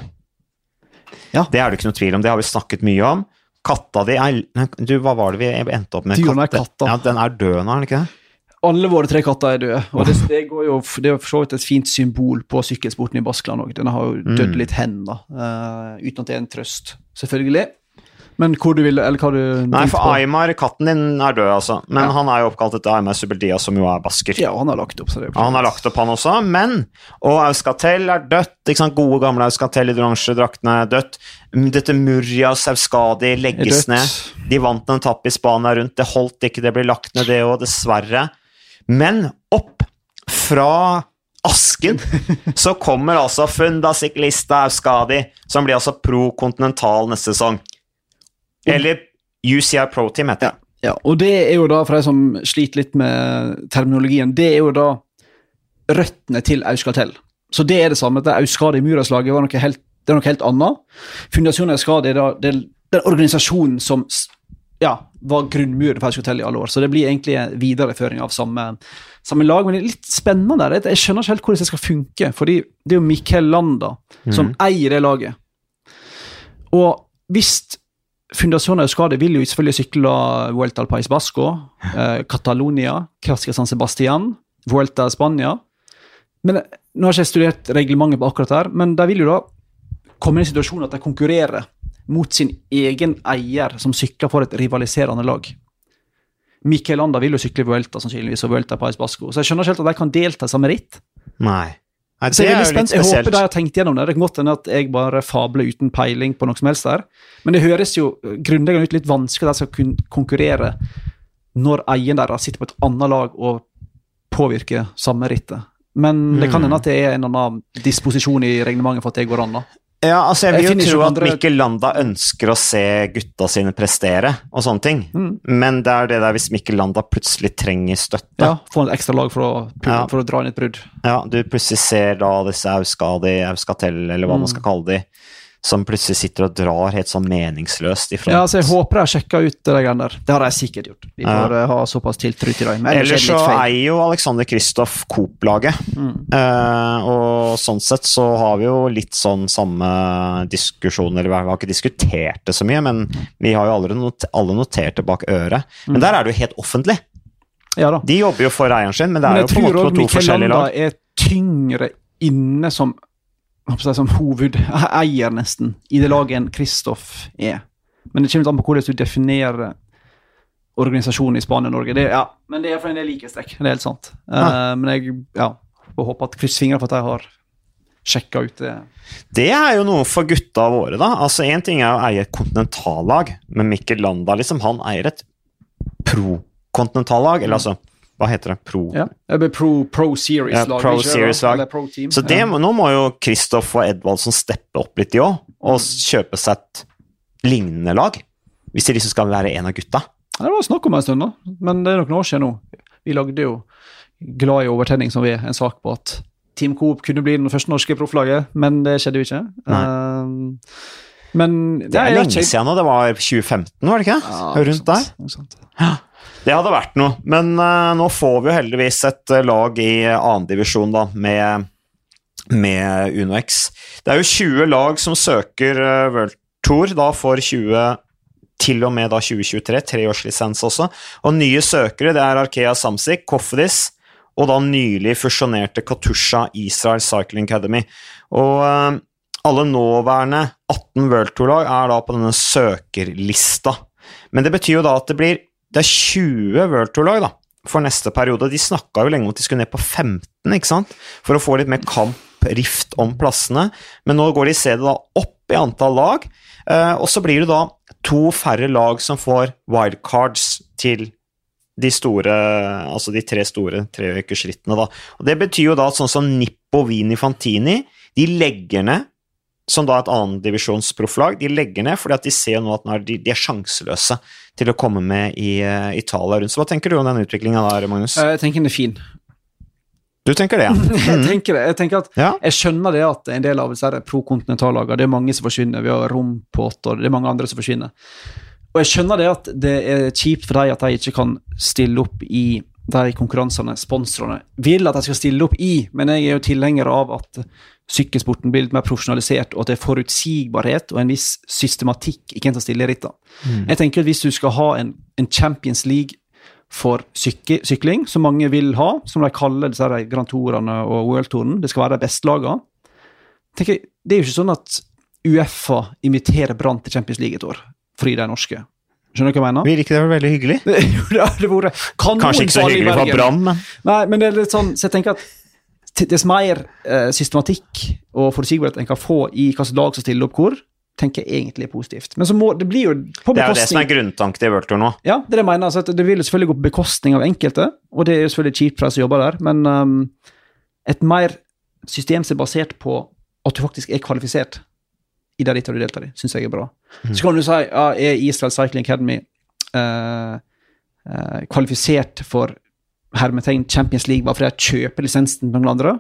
Ja. Det er det ikke noe tvil om, det har vi snakket mye om. Katta di er Du, hva var det vi endte opp med? Er katta. Ja, Den er død nå, er den ikke det? Alle våre tre katter er døde. Og det, det, går jo, det er jo for så vidt et fint symbol på sykkelsporten i Baskeland òg. Den har jo dødd Mm. litt hen, da. Uh, uten at det er en trøst, selvfølgelig. Men hvor du ville, eller hva du Nei, for på. Aymar, katten din, er død, altså. Men Ja. han er jo oppkalt etter Aymar Subeldia, som jo er basker. Ja, han har lagt opp, så det han har lagt opp, han også, men Og Auskatel er dødt. ikke sant? Gode, gamle Auskatel i de oransje draktene er dødt. Dette Murja Auskadi Er legges ned. De vant en etappe i Spania rundt. Det holdt ikke, det ble lagt ned, det òg, dessverre. Men opp fra asken <laughs> så kommer altså Funda Ciclista Auskadi, som blir altså pro kontinental neste sesong. Eller UCI Pro Team, heter det. Ja, og det er jo da, for de som sliter litt med terminologien, det er jo da røttene til Auskatel. Så det er det samme. Det Auskadi Muraslaget var noe helt, det er noe helt annet. Fundasjonen Auskade er da det er den organisasjonen som ja, var grunnmuren for Auskatel i alle år. Så det blir egentlig en videreføring av samme, samme lag. Men det er litt spennende. der. Jeg skjønner ikke helt hvordan det skal funke. fordi det er jo Mikkel Landa som eier det laget. Og hvis Fundación Euskadi vil jo selvfølgelig sykle Vuelta al País Basco, eh, Catalonia, Clásica San Sebastian, Vuelta Spania. Men eh, Nå har ikke jeg studert reglementet på akkurat her, men de vil jo da komme i en situasjon at de konkurrerer mot sin egen eier, som sykler for et rivaliserende lag. Mikkel Landa vil jo sykle Vuelta sannsynligvis, og Vuelta País Basco, så jeg skjønner ikke helt at de kan delta i samme ritt. Nei. Nei, Så det jeg, er veldig spent. jeg håper de har tenkt gjennom det. Det kan godt hende at jeg bare fabler uten peiling på noe som helst der. Men det høres jo grunnleggende ut litt vanskelig at de skal kunne konkurrere når eieren deres sitter på et annet lag og påvirker samme rittet. Men det kan Mm. hende at det er en annen disposisjon i reglementet for at det går an. da. Ja, altså jeg Jeg vil finner jo tro at Mikkel Landa ønsker å se gutta sine prestere og sånne ting. Mm. Men det er det der hvis Mikkel Landa plutselig trenger støtte. Ja, Få et ekstra lag for å, Ja. for å dra inn et brudd. Ja, du plutselig ser da disse Auskadi, Auskatel, eller hva Mm. man skal kalle de, som plutselig sitter og drar helt sånn meningsløst i front. Ja, så Jeg håper de har sjekka ut det greiene der. Det har de sikkert gjort. Vi Ja. får eh, ha såpass tiltro til dem. Ellers er så eier jo Alexander Kristoff Coop-laget. Mm. Eh, og sånn sett så har vi jo litt sånn samme diskusjon, eller vi har ikke diskutert det så mye, men vi har jo alle, not alle notert det bak øret. Mm. Men der er det jo helt offentlig. Ja da. De jobber jo for eieren sin, men det er men jo på en tror måte òg på to forskjellige lag. er tyngre inne som Landa er tyngre inne som hovedeier, nesten, i det laget enn Kristoff er. Men det kommer an på hvordan du definerer organisasjonen i Spania og Norge. Det, ja, men det er for en del likhetstrekk. Det er helt sant. Uh, men jeg ja, får håpe at kryss fingrene for at de har sjekka ut det. Det er jo noe for gutta våre, da. Altså Én ting er å eie et kontinentallag, men Mikkel Landa liksom, han eier et pro-kontinentallag. Eller altså, hva heter det? Pro, ja. pro, pro Series-lag. Ja, Pro det? Series-lag. Eller Pro Team. Så det, ja. nå må jo Kristoff og Edvaldsen steppe opp litt, de òg, og kjøpe seg et lignende lag. Hvis de liksom skal være en av gutta. Ja, Det var snakk om en stund, da. Men det er nok noen år siden nå. Vi lagde jo Glad i overtenning, som vi er, en sak på at Team Coop kunne bli det første norske profflaget, men det skjedde jo ikke. Um, men Det er lenge siden nå. Det var 2015, var det ikke? Ja, Rundt der. Sant. sånt. Det hadde vært noe, men uh, nå får vi jo heldigvis et uh, lag i annendivisjon, da, med, med UnoX. Det er jo 20 lag som søker uh, World Tour da for 20 til og med da 2023, treårslisens også. Og nye søkere det er Arkea Samsic, Kofdis og da nylig fusjonerte Katusha Israel Cycling Academy. Og uh, alle nåværende 18 World Tour-lag er da på denne søkerlista. Men det betyr jo da at det blir det er 20 World Tour-lag da, for neste periode. De snakka jo lenge om at de skulle ned på 15, ikke sant? for å få litt mer kamp, rift om plassene. Men nå går de i da opp i antall lag, eh, og så blir det da to færre lag som får wildcards til de store, altså de tre store treukersrittene, da. Og det betyr jo da at sånn som Nippo Vini Fantini, de legger ned som da et annendivisjonsprofflag, de legger ned fordi at de ser nå at er de, de er sjanseløse til å komme med i uh, Italia rundt. Så hva tenker du om den utviklinga der, Magnus? Eh, Jeg tenker den er fin. Du tenker det, ja? <laughs> Jeg tenker det. Jeg tenker at ja. jeg skjønner det at en del av disse pro-kontinentallagene, det er mange som forsvinner. Vi har Rompot og det er mange andre som forsvinner. Og jeg skjønner det at det er kjipt for dem at de ikke kan stille opp i de konkurransene sponsorene vil at de skal stille opp i, men jeg er jo tilhenger av at sykkelsporten blir litt mer profesjonalisert, og at det er forutsigbarhet og en viss systematikk i hvem som stiller i rittene. Mm. Jeg tenker at Hvis du skal ha en, en Champions League for syke, sykling, som mange vil ha, som de kaller disse her Grand Tourene og World Touren, det skal være de beste lagene, tenker jeg, Det er jo ikke sånn at Uefa inviterer Brann til Champions League et år fordi de er norske. Skjønner du hva jeg mener? Vil ikke det veldig hyggelig? <laughs> Det hadde vært Kanskje ikke så hyggelig for. Brann, men Nei, men det er litt sånn, så jeg tenker at dess mer eh, systematikk og forutsigbarhet en kan få i hvilket lag som stiller opp hvor, tenker jeg egentlig er positivt. Men så må, det blir jo på bekostning det er jo det som er grunntanken i World Tour nå. Ja, det er det jeg mener. Altså, det vil jo selvfølgelig gå på bekostning av enkelte, og det er jo selvfølgelig kjipt for de som jobber der, men um, et mer system som er basert på at du faktisk er kvalifisert i det rittet du deltar i, syns jeg er bra. Mm. Så kan du si ja, er Israel Cycling Academy uh, uh, kvalifisert for hermetegn Champions League bare fordi jeg kjøper lisensen til noen andre?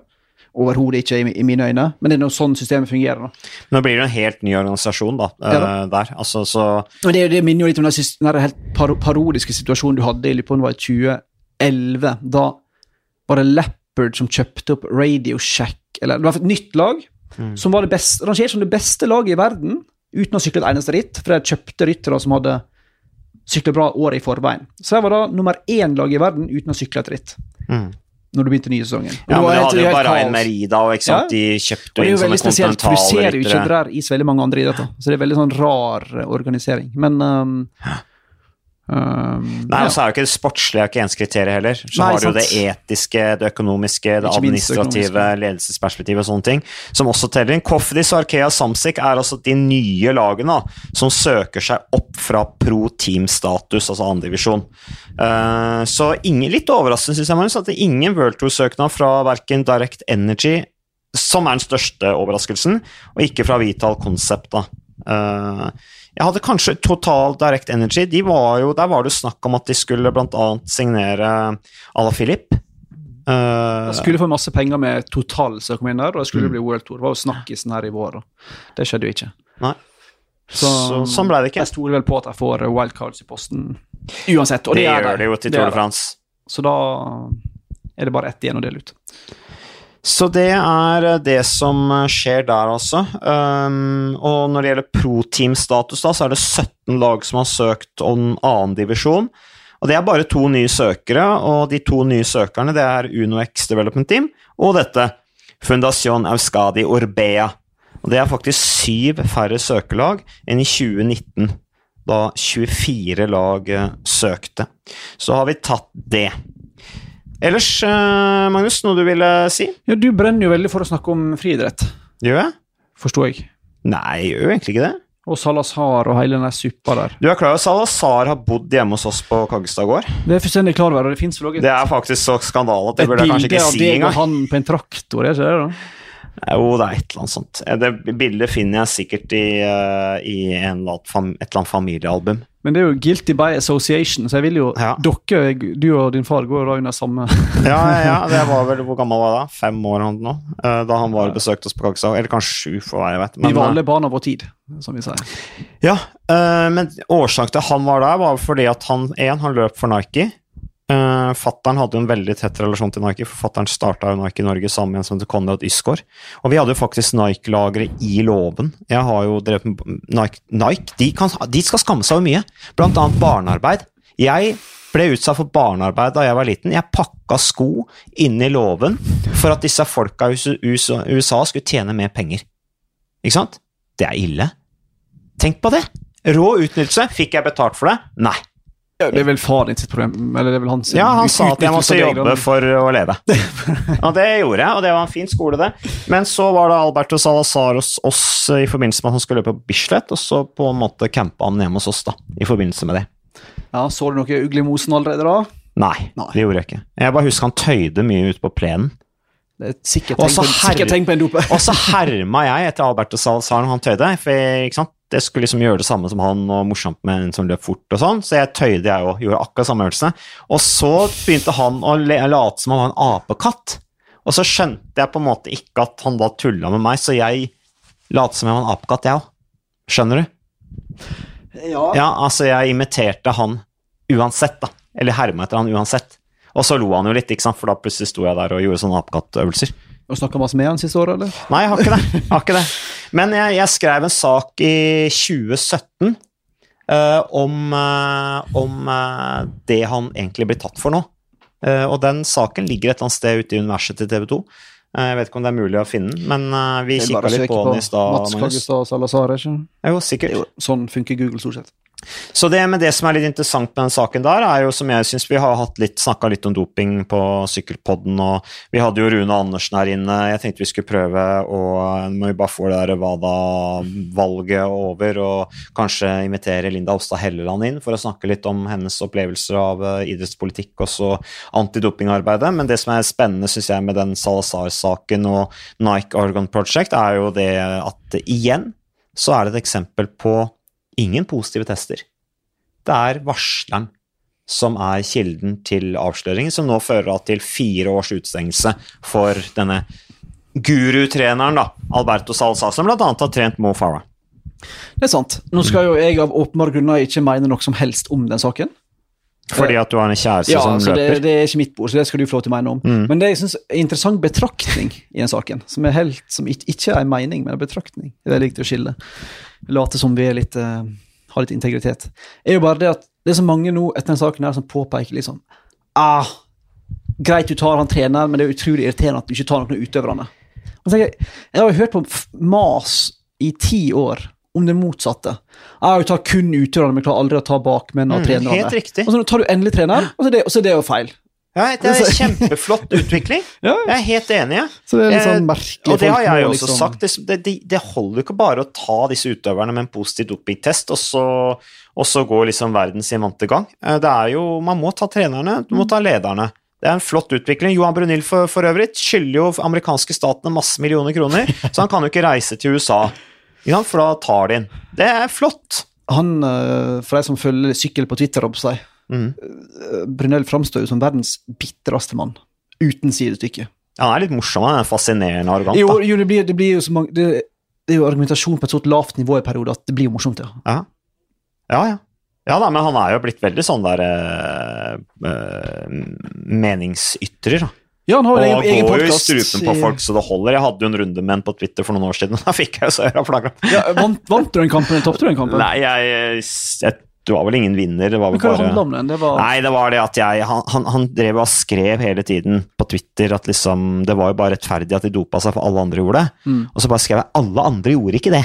Overhodet ikke i, i mine øyne, men det er nå sånn systemet fungerer. da. Nå blir det en helt ny organisasjon da, Ja da. eh, der. Altså, så Men det, det minner jo litt om den, helt parodiske situasjonen du hadde i det var i 2011. Da var det Leopard som kjøpte opp Radio Shack, eller det var et nytt lag, Mm. som var det beste, rangert som det beste laget i verden, uten å sykle et eneste ritt, for de kjøpte ryttere som hadde syklet bra året i forveien. Så jeg var da nummer én-lag i verden uten å sykle et ritt, mm. når du begynte nye sesongen. Ja, men du hadde jo bare en Merida, og ikke sant? Ja. de kjøpte det er inn jo sånne veldig spesielt, du ser jo ikke det der i så veldig mange andre idretter. Så det er veldig sånn rar organisering. Men um, um, Nei, og så er jo ikke det sportslige ikke ens kriterium heller. Så Nei, har du jo det etiske, det økonomiske, det administrative, ledelsesperspektivet og sånne ting, som også teller inn. Kofdis og Arkea Samsic er altså de nye lagene da, som søker seg opp fra pro team-status, altså andredivisjon. Uh, så ingen, litt overraskende, syns jeg, Magnus, at det er ingen World Tour-søknad fra verken Direct Energy, som er den største overraskelsen, og ikke fra Vital Concept, da. Eh, jeg hadde kanskje Total Direct Energy. De var jo, der var det jo snakk om at de skulle bl.a. signere à la Philip. Eh, Jeg skulle få masse penger med total som kom inn der, og det skulle Mm. bli World Tour. Det var jo snakkisen her i vår, og det skjedde jo ikke. Nei. Så, Så, sånn ble det ikke. Jeg stoler vel på at jeg får wildcards i posten uansett, og Det det, gjør det jo til Tour de France. Så da er det bare ett igjen å dele ut. Så det er det som skjer der, altså. Um, og når det gjelder pro-team-status, da, så er det 17 lag som har søkt om annen divisjon. Og det er bare to nye søkere, og de to nye søkerne det er UnoX Development Team og dette, Fundación Euskadi Orbea. Og det er faktisk syv færre søkerlag enn i 2019, da 24 lag eh, søkte. Så har vi tatt det. Ellers, eh, Magnus, noe du ville si? Ja, du brenner jo veldig for å snakke om friidrett, Gjør jeg? forsto jeg. Nei, jeg gjør jo egentlig ikke det. Og Salazar og hele den suppa der. Du er klar over at Salazar har bodd hjemme hos oss på Kaggestad gård? Det er fullstendig klar over, det fins vel også Det er faktisk så skandale at det burde jeg kanskje ikke si engang. bilde ikke av deg og han på en traktor, er ikke det? da? Jo, det er et eller annet sånt. Eh, Det bildet finner jeg sikkert i, eh, i en eller annen et eller annet familiealbum. Men det er jo guilty by association, så jeg vil jo Ja. Dere, du og din far, går da under samme <laughs> Ja, ja, det var vel Hvor gammel var jeg da? Fem år han nå? eh, Da han var og besøkte oss på Kaksa. Eller kanskje sju, for hva jeg vet. Vi var eh, alle barn av vår tid, som vi sier. Ja, eh, men årsaken til at han var der, var fordi at han en, han løp for Nike. Uh, fattern hadde jo en veldig tett relasjon til Nike, for fattern starta Nike Norge sammen med en som heter Konrad Ysgaard. Og vi hadde jo faktisk Nike-lageret i låven. Jeg har jo drevet Nike, Nike de, kan, de skal skamme seg over mye, blant annet barnearbeid. Jeg ble utsatt for barnearbeid da jeg var liten. Jeg pakka sko inn i låven for at disse folka i USA skulle tjene mer penger. Ikke sant? Det er ille. Tenk på det! Rå utnyttelse. Fikk jeg betalt for det? Nei. Det er vel faren sitt problem? Eller det er vel hans Ja, han sa at jeg måtte jobbe for å leve. <laughs> Og det gjorde jeg, og det var en fin skole, det. Men så var det Alberto Salazar hos oss i forbindelse med at han skulle løpe på Bislett, og så på en måte campa han hjemme hos oss, da, i forbindelse med det. Ja, Så du noe ugle i mosen allerede da? Nei, Nei. det gjorde jeg ikke. Jeg bare husker han tøyde mye ute på plenen. Er sikkert så på, en- sikkert tegn på en dope. Og så herma jeg etter Alberto Salazar når han tøyde, for jeg, ikke sant? Det skulle liksom gjøre det samme som han, og morsomt med en som løp fort og sånn, så jeg tøyde jeg og gjorde akkurat samme øvelse. Og så begynte han å late som han var en apekatt, og så skjønte jeg på en måte ikke at han da tulla med meg, så jeg lot som jeg var en apekatt, jeg òg. Skjønner du? Ja. Ja, altså, jeg imiterte han uansett, da. Eller herma etter han uansett. Og så lo han jo litt, ikke sant, for da plutselig sto jeg der og gjorde sånne apekattøvelser. Og snakka masse med han siste året, eller? Nei, jeg har ikke det. Jeg har ikke det. Men jeg, jeg skrev en sak i 2017 uh, om, uh, om uh, det han egentlig blir tatt for nå. Eh, og den saken ligger et eller annet sted ute i universet til TV 2. Eh, jeg vet ikke om det er mulig å finne den, men eh, vi kikka litt på den i stad. Mats. Kaggestad Salazar, ikke? Jo, sikkert. Jo, sånn funker Google stort sett. Så det, men det som er litt interessant med den saken der, er jo som jeg syns vi har hatt litt, snakka litt om doping på Sykkelpodden, og vi hadde jo Rune Andersen her inne. Jeg tenkte vi skulle prøve å Må vi bare få det der WADA-valget over, og kanskje invitere Linda Hofstad Helleland inn for å snakke litt om hennes opplevelser av eh, idrettspolitikk og så antidopingarbeidet. Men det som er spennende, syns jeg, med den Salazar-saken og Nike Oregon Project, er jo det at igjen så er det et eksempel på ingen positive tester. Det er varsleren som er kilden til avsløringen, som nå fører til fire års utestengelse for denne gurutreneren, da, Alberto Salsa, som bl.a. har trent Mo Farah. Det er sant. Nå skal jo jeg av åpenbare grunner ikke mene noe som helst om den saken. Fordi at du har en kjæreste Ja, som så det, det er ikke mitt bord, så det skal du få lov til å mene om. Mm. Men det jeg synes er interessant betraktning i den saken, som, helt, som ikke, ikke er en mening, men en betraktning, det er likt å skille. Late som vi litt, uh, har litt integritet. Er jo bare det at det er så mange nå etter den saken her som påpeker liksom ah, Greit du tar han treneren, men det er utrolig irriterende at du ikke tar noen av utøverne. Jeg jeg har jo hørt på mas i ti år om det motsatte. Jeg tar kun utøverne, men klarer aldri å ta bakmenn og Mm, trenerne. helt riktig. Og så tar du endelig treneren, og så er det, og så er det jo feil. Ja, det er <laughs> en kjempeflott utvikling. <laughs> Ja, Jeg er helt enig. Ja. Så det er litt Eh, sånn merkelig Og det har jeg jo også liksom- sagt. Det, det, det- holder jo ikke bare å ta disse utøverne med en positiv dopingtest, og så, og så går liksom verden sin vante gang. Eh, Det er jo, Man må ta trenerne, du må ta lederne. Det er en flott utvikling. Johan Brunil for, for øvrig skylder jo amerikanske statene masse millioner kroner, <laughs> så han kan jo ikke reise til USA, for da tar de inn. Det er flott. Han, eh, for de som følger sykkel på Twitter, opp seg, Mm. eh, Brunel framstår jo som verdens bitreste mann. Uten sidestykke. Han er litt morsom, han er fascinerende arrogant. Jo, jo det, blir, det blir jo så mange det, det er jo argumentasjon på et så lavt nivå i perioder at det blir jo morsomt, ja. Ja, ja. ja. Ja da, men han er jo blitt veldig sånn der eh, meningsytrer, da. Ja, han har Og en egen, egen går jo i strupen på folk så det holder. Jeg hadde jo en runde med en på Twitter for noen år siden, <laughs> og da fikk jeg jo så øra flagga. Ja, vant, vant du den kampen, eller tapte du den kampen? Nei, jeg, jeg Det var vel ingen vinner, det var Men vel hva handla bare om den? Det var Nei, det var det at jeg Han, han, han drev og skrev hele tiden på Twitter at liksom det var jo bare rettferdig at de dopa seg, for alle andre gjorde det. Mm. Og så bare skrev jeg alle andre gjorde ikke det.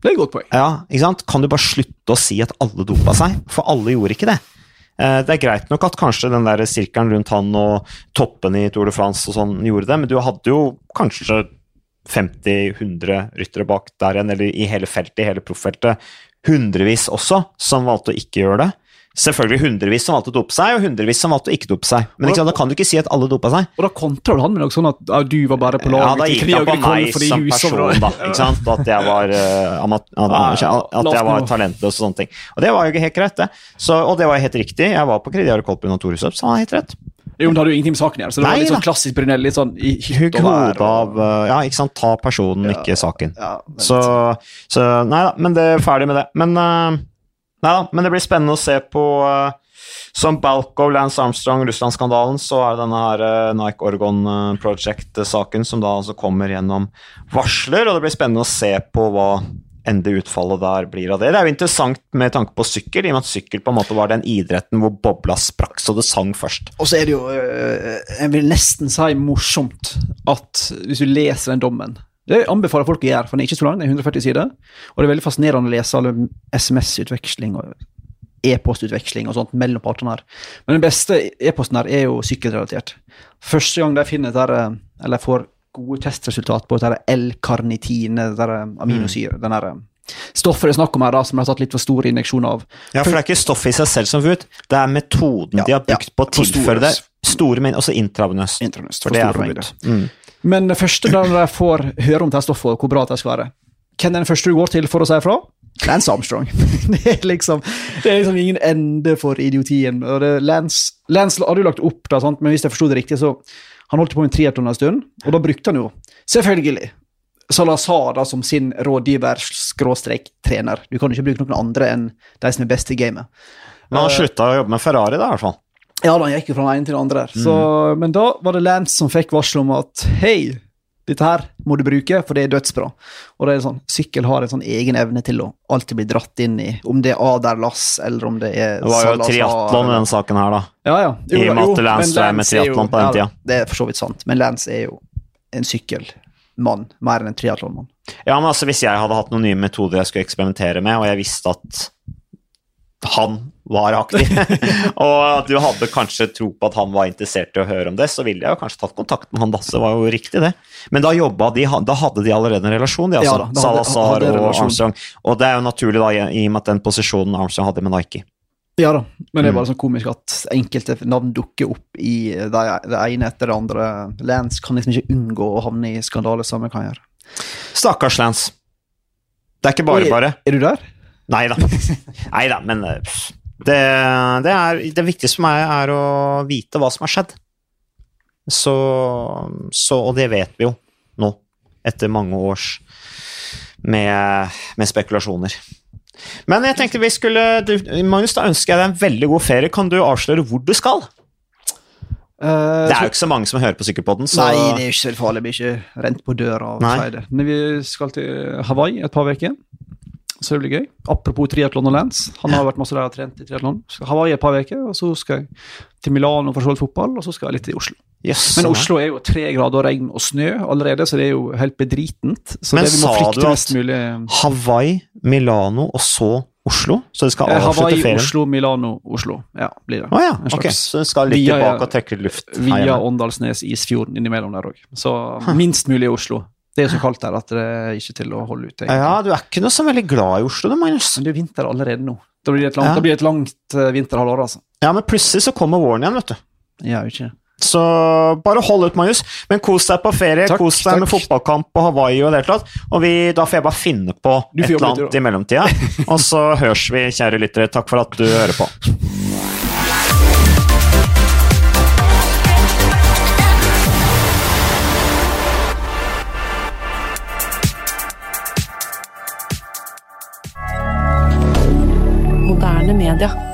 Det er et godt poeng. Ja, ikke sant? Kan du bare slutte å si at alle dopa seg? For alle gjorde ikke det. Eh, Det er greit nok at kanskje den der sirkelen rundt han og toppene i Tour de France og sånn gjorde det, men du hadde jo kanskje 50-100 ryttere bak der igjen, eller i hele feltet, i hele proffeltet, hundrevis også, som valgte å ikke gjøre det. selvfølgelig hundrevis som valgte å dope seg, og hundrevis som valgte å ikke dope seg. Men da, da kan du ikke si at alle dopa seg. Og da kontra du han med noe sånn at ja, du var bare på Ja, laget da gikk han på meg fordi som person, da. Ikke sant? At jeg var, uh, at, jeg var talentløs og sånne ting. Og det var jo ikke helt greit, det. Så, og det var helt riktig. Jeg var på Krediar Kolpun og Toreshov, så han har helt rett. Jo, men det hadde jo ingenting med saken å gjøre, så det Nei var litt da. sånn klassisk Brunel. Litt sånn i hytt Hugg og vær. hodet av uh, Ja, ikke sant. Ta personen, ikke saken. Ja, men- Så, så Nei da, men det er ferdig med det. Men uh, Nei da, men det blir spennende å se på uh, Som Balkov, Lance Armstrong, Russland-skandalen, så er det denne her Nike Orgon uh, Project-saken som da altså kommer gjennom varsler, og det blir spennende å se på hva endelig utfallet der blir av det. Det er jo interessant med tanke på sykkel, i og med at sykkel på en måte var den idretten hvor bobla sprakk så det sang først. Og så er det jo, øh, jeg vil nesten si morsomt, at hvis du leser den dommen Det anbefaler folk å gjøre, for den er ikke så lang, det er 140 sider. Og det er veldig fascinerende å lese alle SMS-utveksling og e-postutveksling og sånt mellom partene her. Men den beste e-posten her er jo sykkelrelatert. Første gang de finner det der, øh, eller får gode testresultat på det der L-karnitine, det øh, aminosyre, den der øh, stoffet det er snakk om her, da, som de har tatt litt for store injeksjoner av. Ja, for det er ikke stoffet i seg selv som får det er metoden Ja, de har brukt ja, på å tilføre det. Store mengder, også intravenøst. Intravenøst, For for det er. Mm. Men det første da de får høre om det stoffet, hvor bra det skal være Hvem er den første du går til for å si ifra? Lance Armstrong. <laughs> det, er liksom, det er liksom ingen ende for idiotien. Og det, Lance, Lance hadde jo lagt opp, da, sant? men hvis jeg forsto det riktig, så han holdt på med triatlon en stund, og da brukte han jo selvfølgelig Salazar da, som sin rådgiver-trener. Du kan ikke bruke noen andre enn de som er best i gamet. Men han slutta å jobbe med Ferrari, da, i hvert fall. Ja, da han gikk jo fra den ene til den andre. Så, men da var det Lance som fikk varsel om at hei, dette her må du bruke, for det er dødsbra. Og det er sånn, Sykkel har en sånn egen evne til å alltid bli dratt inn i, om det er Aderlass eller om det er Det var jo triatlon i den saken her, da. Ja, ja. I og med at Lance drev med triatlon på den ja. Det er for så vidt sant, men Lance er jo en sykkelmann, mer enn en triatlonmann. Ja, men altså, hvis jeg hadde hatt noen nye metoder jeg skulle eksperimentere med, og jeg visste at han var aktiv, <laughs> og at du hadde kanskje tro på at han var interessert i å høre om det, så ville jeg jo kanskje tatt kontakt med han da, så det var jo riktig det. Men da jobba de, da hadde de allerede en relasjon, de altså. Ja, da Salazar hadde og relasjon. Armstrong. Og det er jo naturlig da, i og med at den posisjonen Armstrong hadde med Nike. Ja da, men det er Mm. bare sånn komisk at enkelte navn dukker opp i det, ene etter det andre. Lance kan liksom ikke unngå å havne i skandale han kan gjøre. Stakkars Lance. Det er ikke bare bare. Er du der? Nei da. Nei da, men eh, det, det, er, det viktigste for meg er å vite hva som har skjedd. Så, så Og det vet vi jo nå, etter mange års med, med spekulasjoner. Men jeg tenkte vi skulle du, Magnus, da ønsker jeg deg en veldig god ferie. Kan du avsløre hvor du skal? Uh, Det er jo ikke så mange som hører på Sykkelpodden, så Nei, det er jo ikke så farlig. Vi blir ikke rent på døra. Men vi skal til Hawaii et par uker, så det blir gøy. Apropos triatlon og Lance. Han har vært masse der og trent i triatlon. Hawaii et par uker, og så skal jeg til Milano for å se fotball, og så skal jeg litt til Oslo. Yes, Men. Oslo er jo tre grader regn og snø allerede, så det er jo helt bedritent. Så Men det vi må sa du at- mest mulig Hawaii, Milano og så Oslo? Så det skal Eh, avslutte Hawaii, ferien? Oslo, Milano, Oslo. Ja, blir det. Å ja, En ok. slags- Så du skal litt Via- tilbake og trekke luft? Via. Åndalsnes, Isfjorden innimellom der òg. Så minst mulig i Oslo. Det er så kaldt der at det er ikke til å holde ut. egentlig. Ja, du er ikke noe så veldig glad i Oslo, du, Magnus. Men det er vinter allerede nå. Da blir det et langt, Ja. blir et langt eh, vinterhalvår, altså. Ja, men plutselig så kommer våren igjen, vet du. Ja, ikke Så bare hold ut, Magnus. Men kos deg på ferie. Takk, kos deg med fotballkamp på Hawaii og det hele tatt. Og vi, da får jeg bare finne på et eller annet i mellomtida. <laughs> Og så høres vi, kjære lyttere. Takk for at du hører på. Moderne media.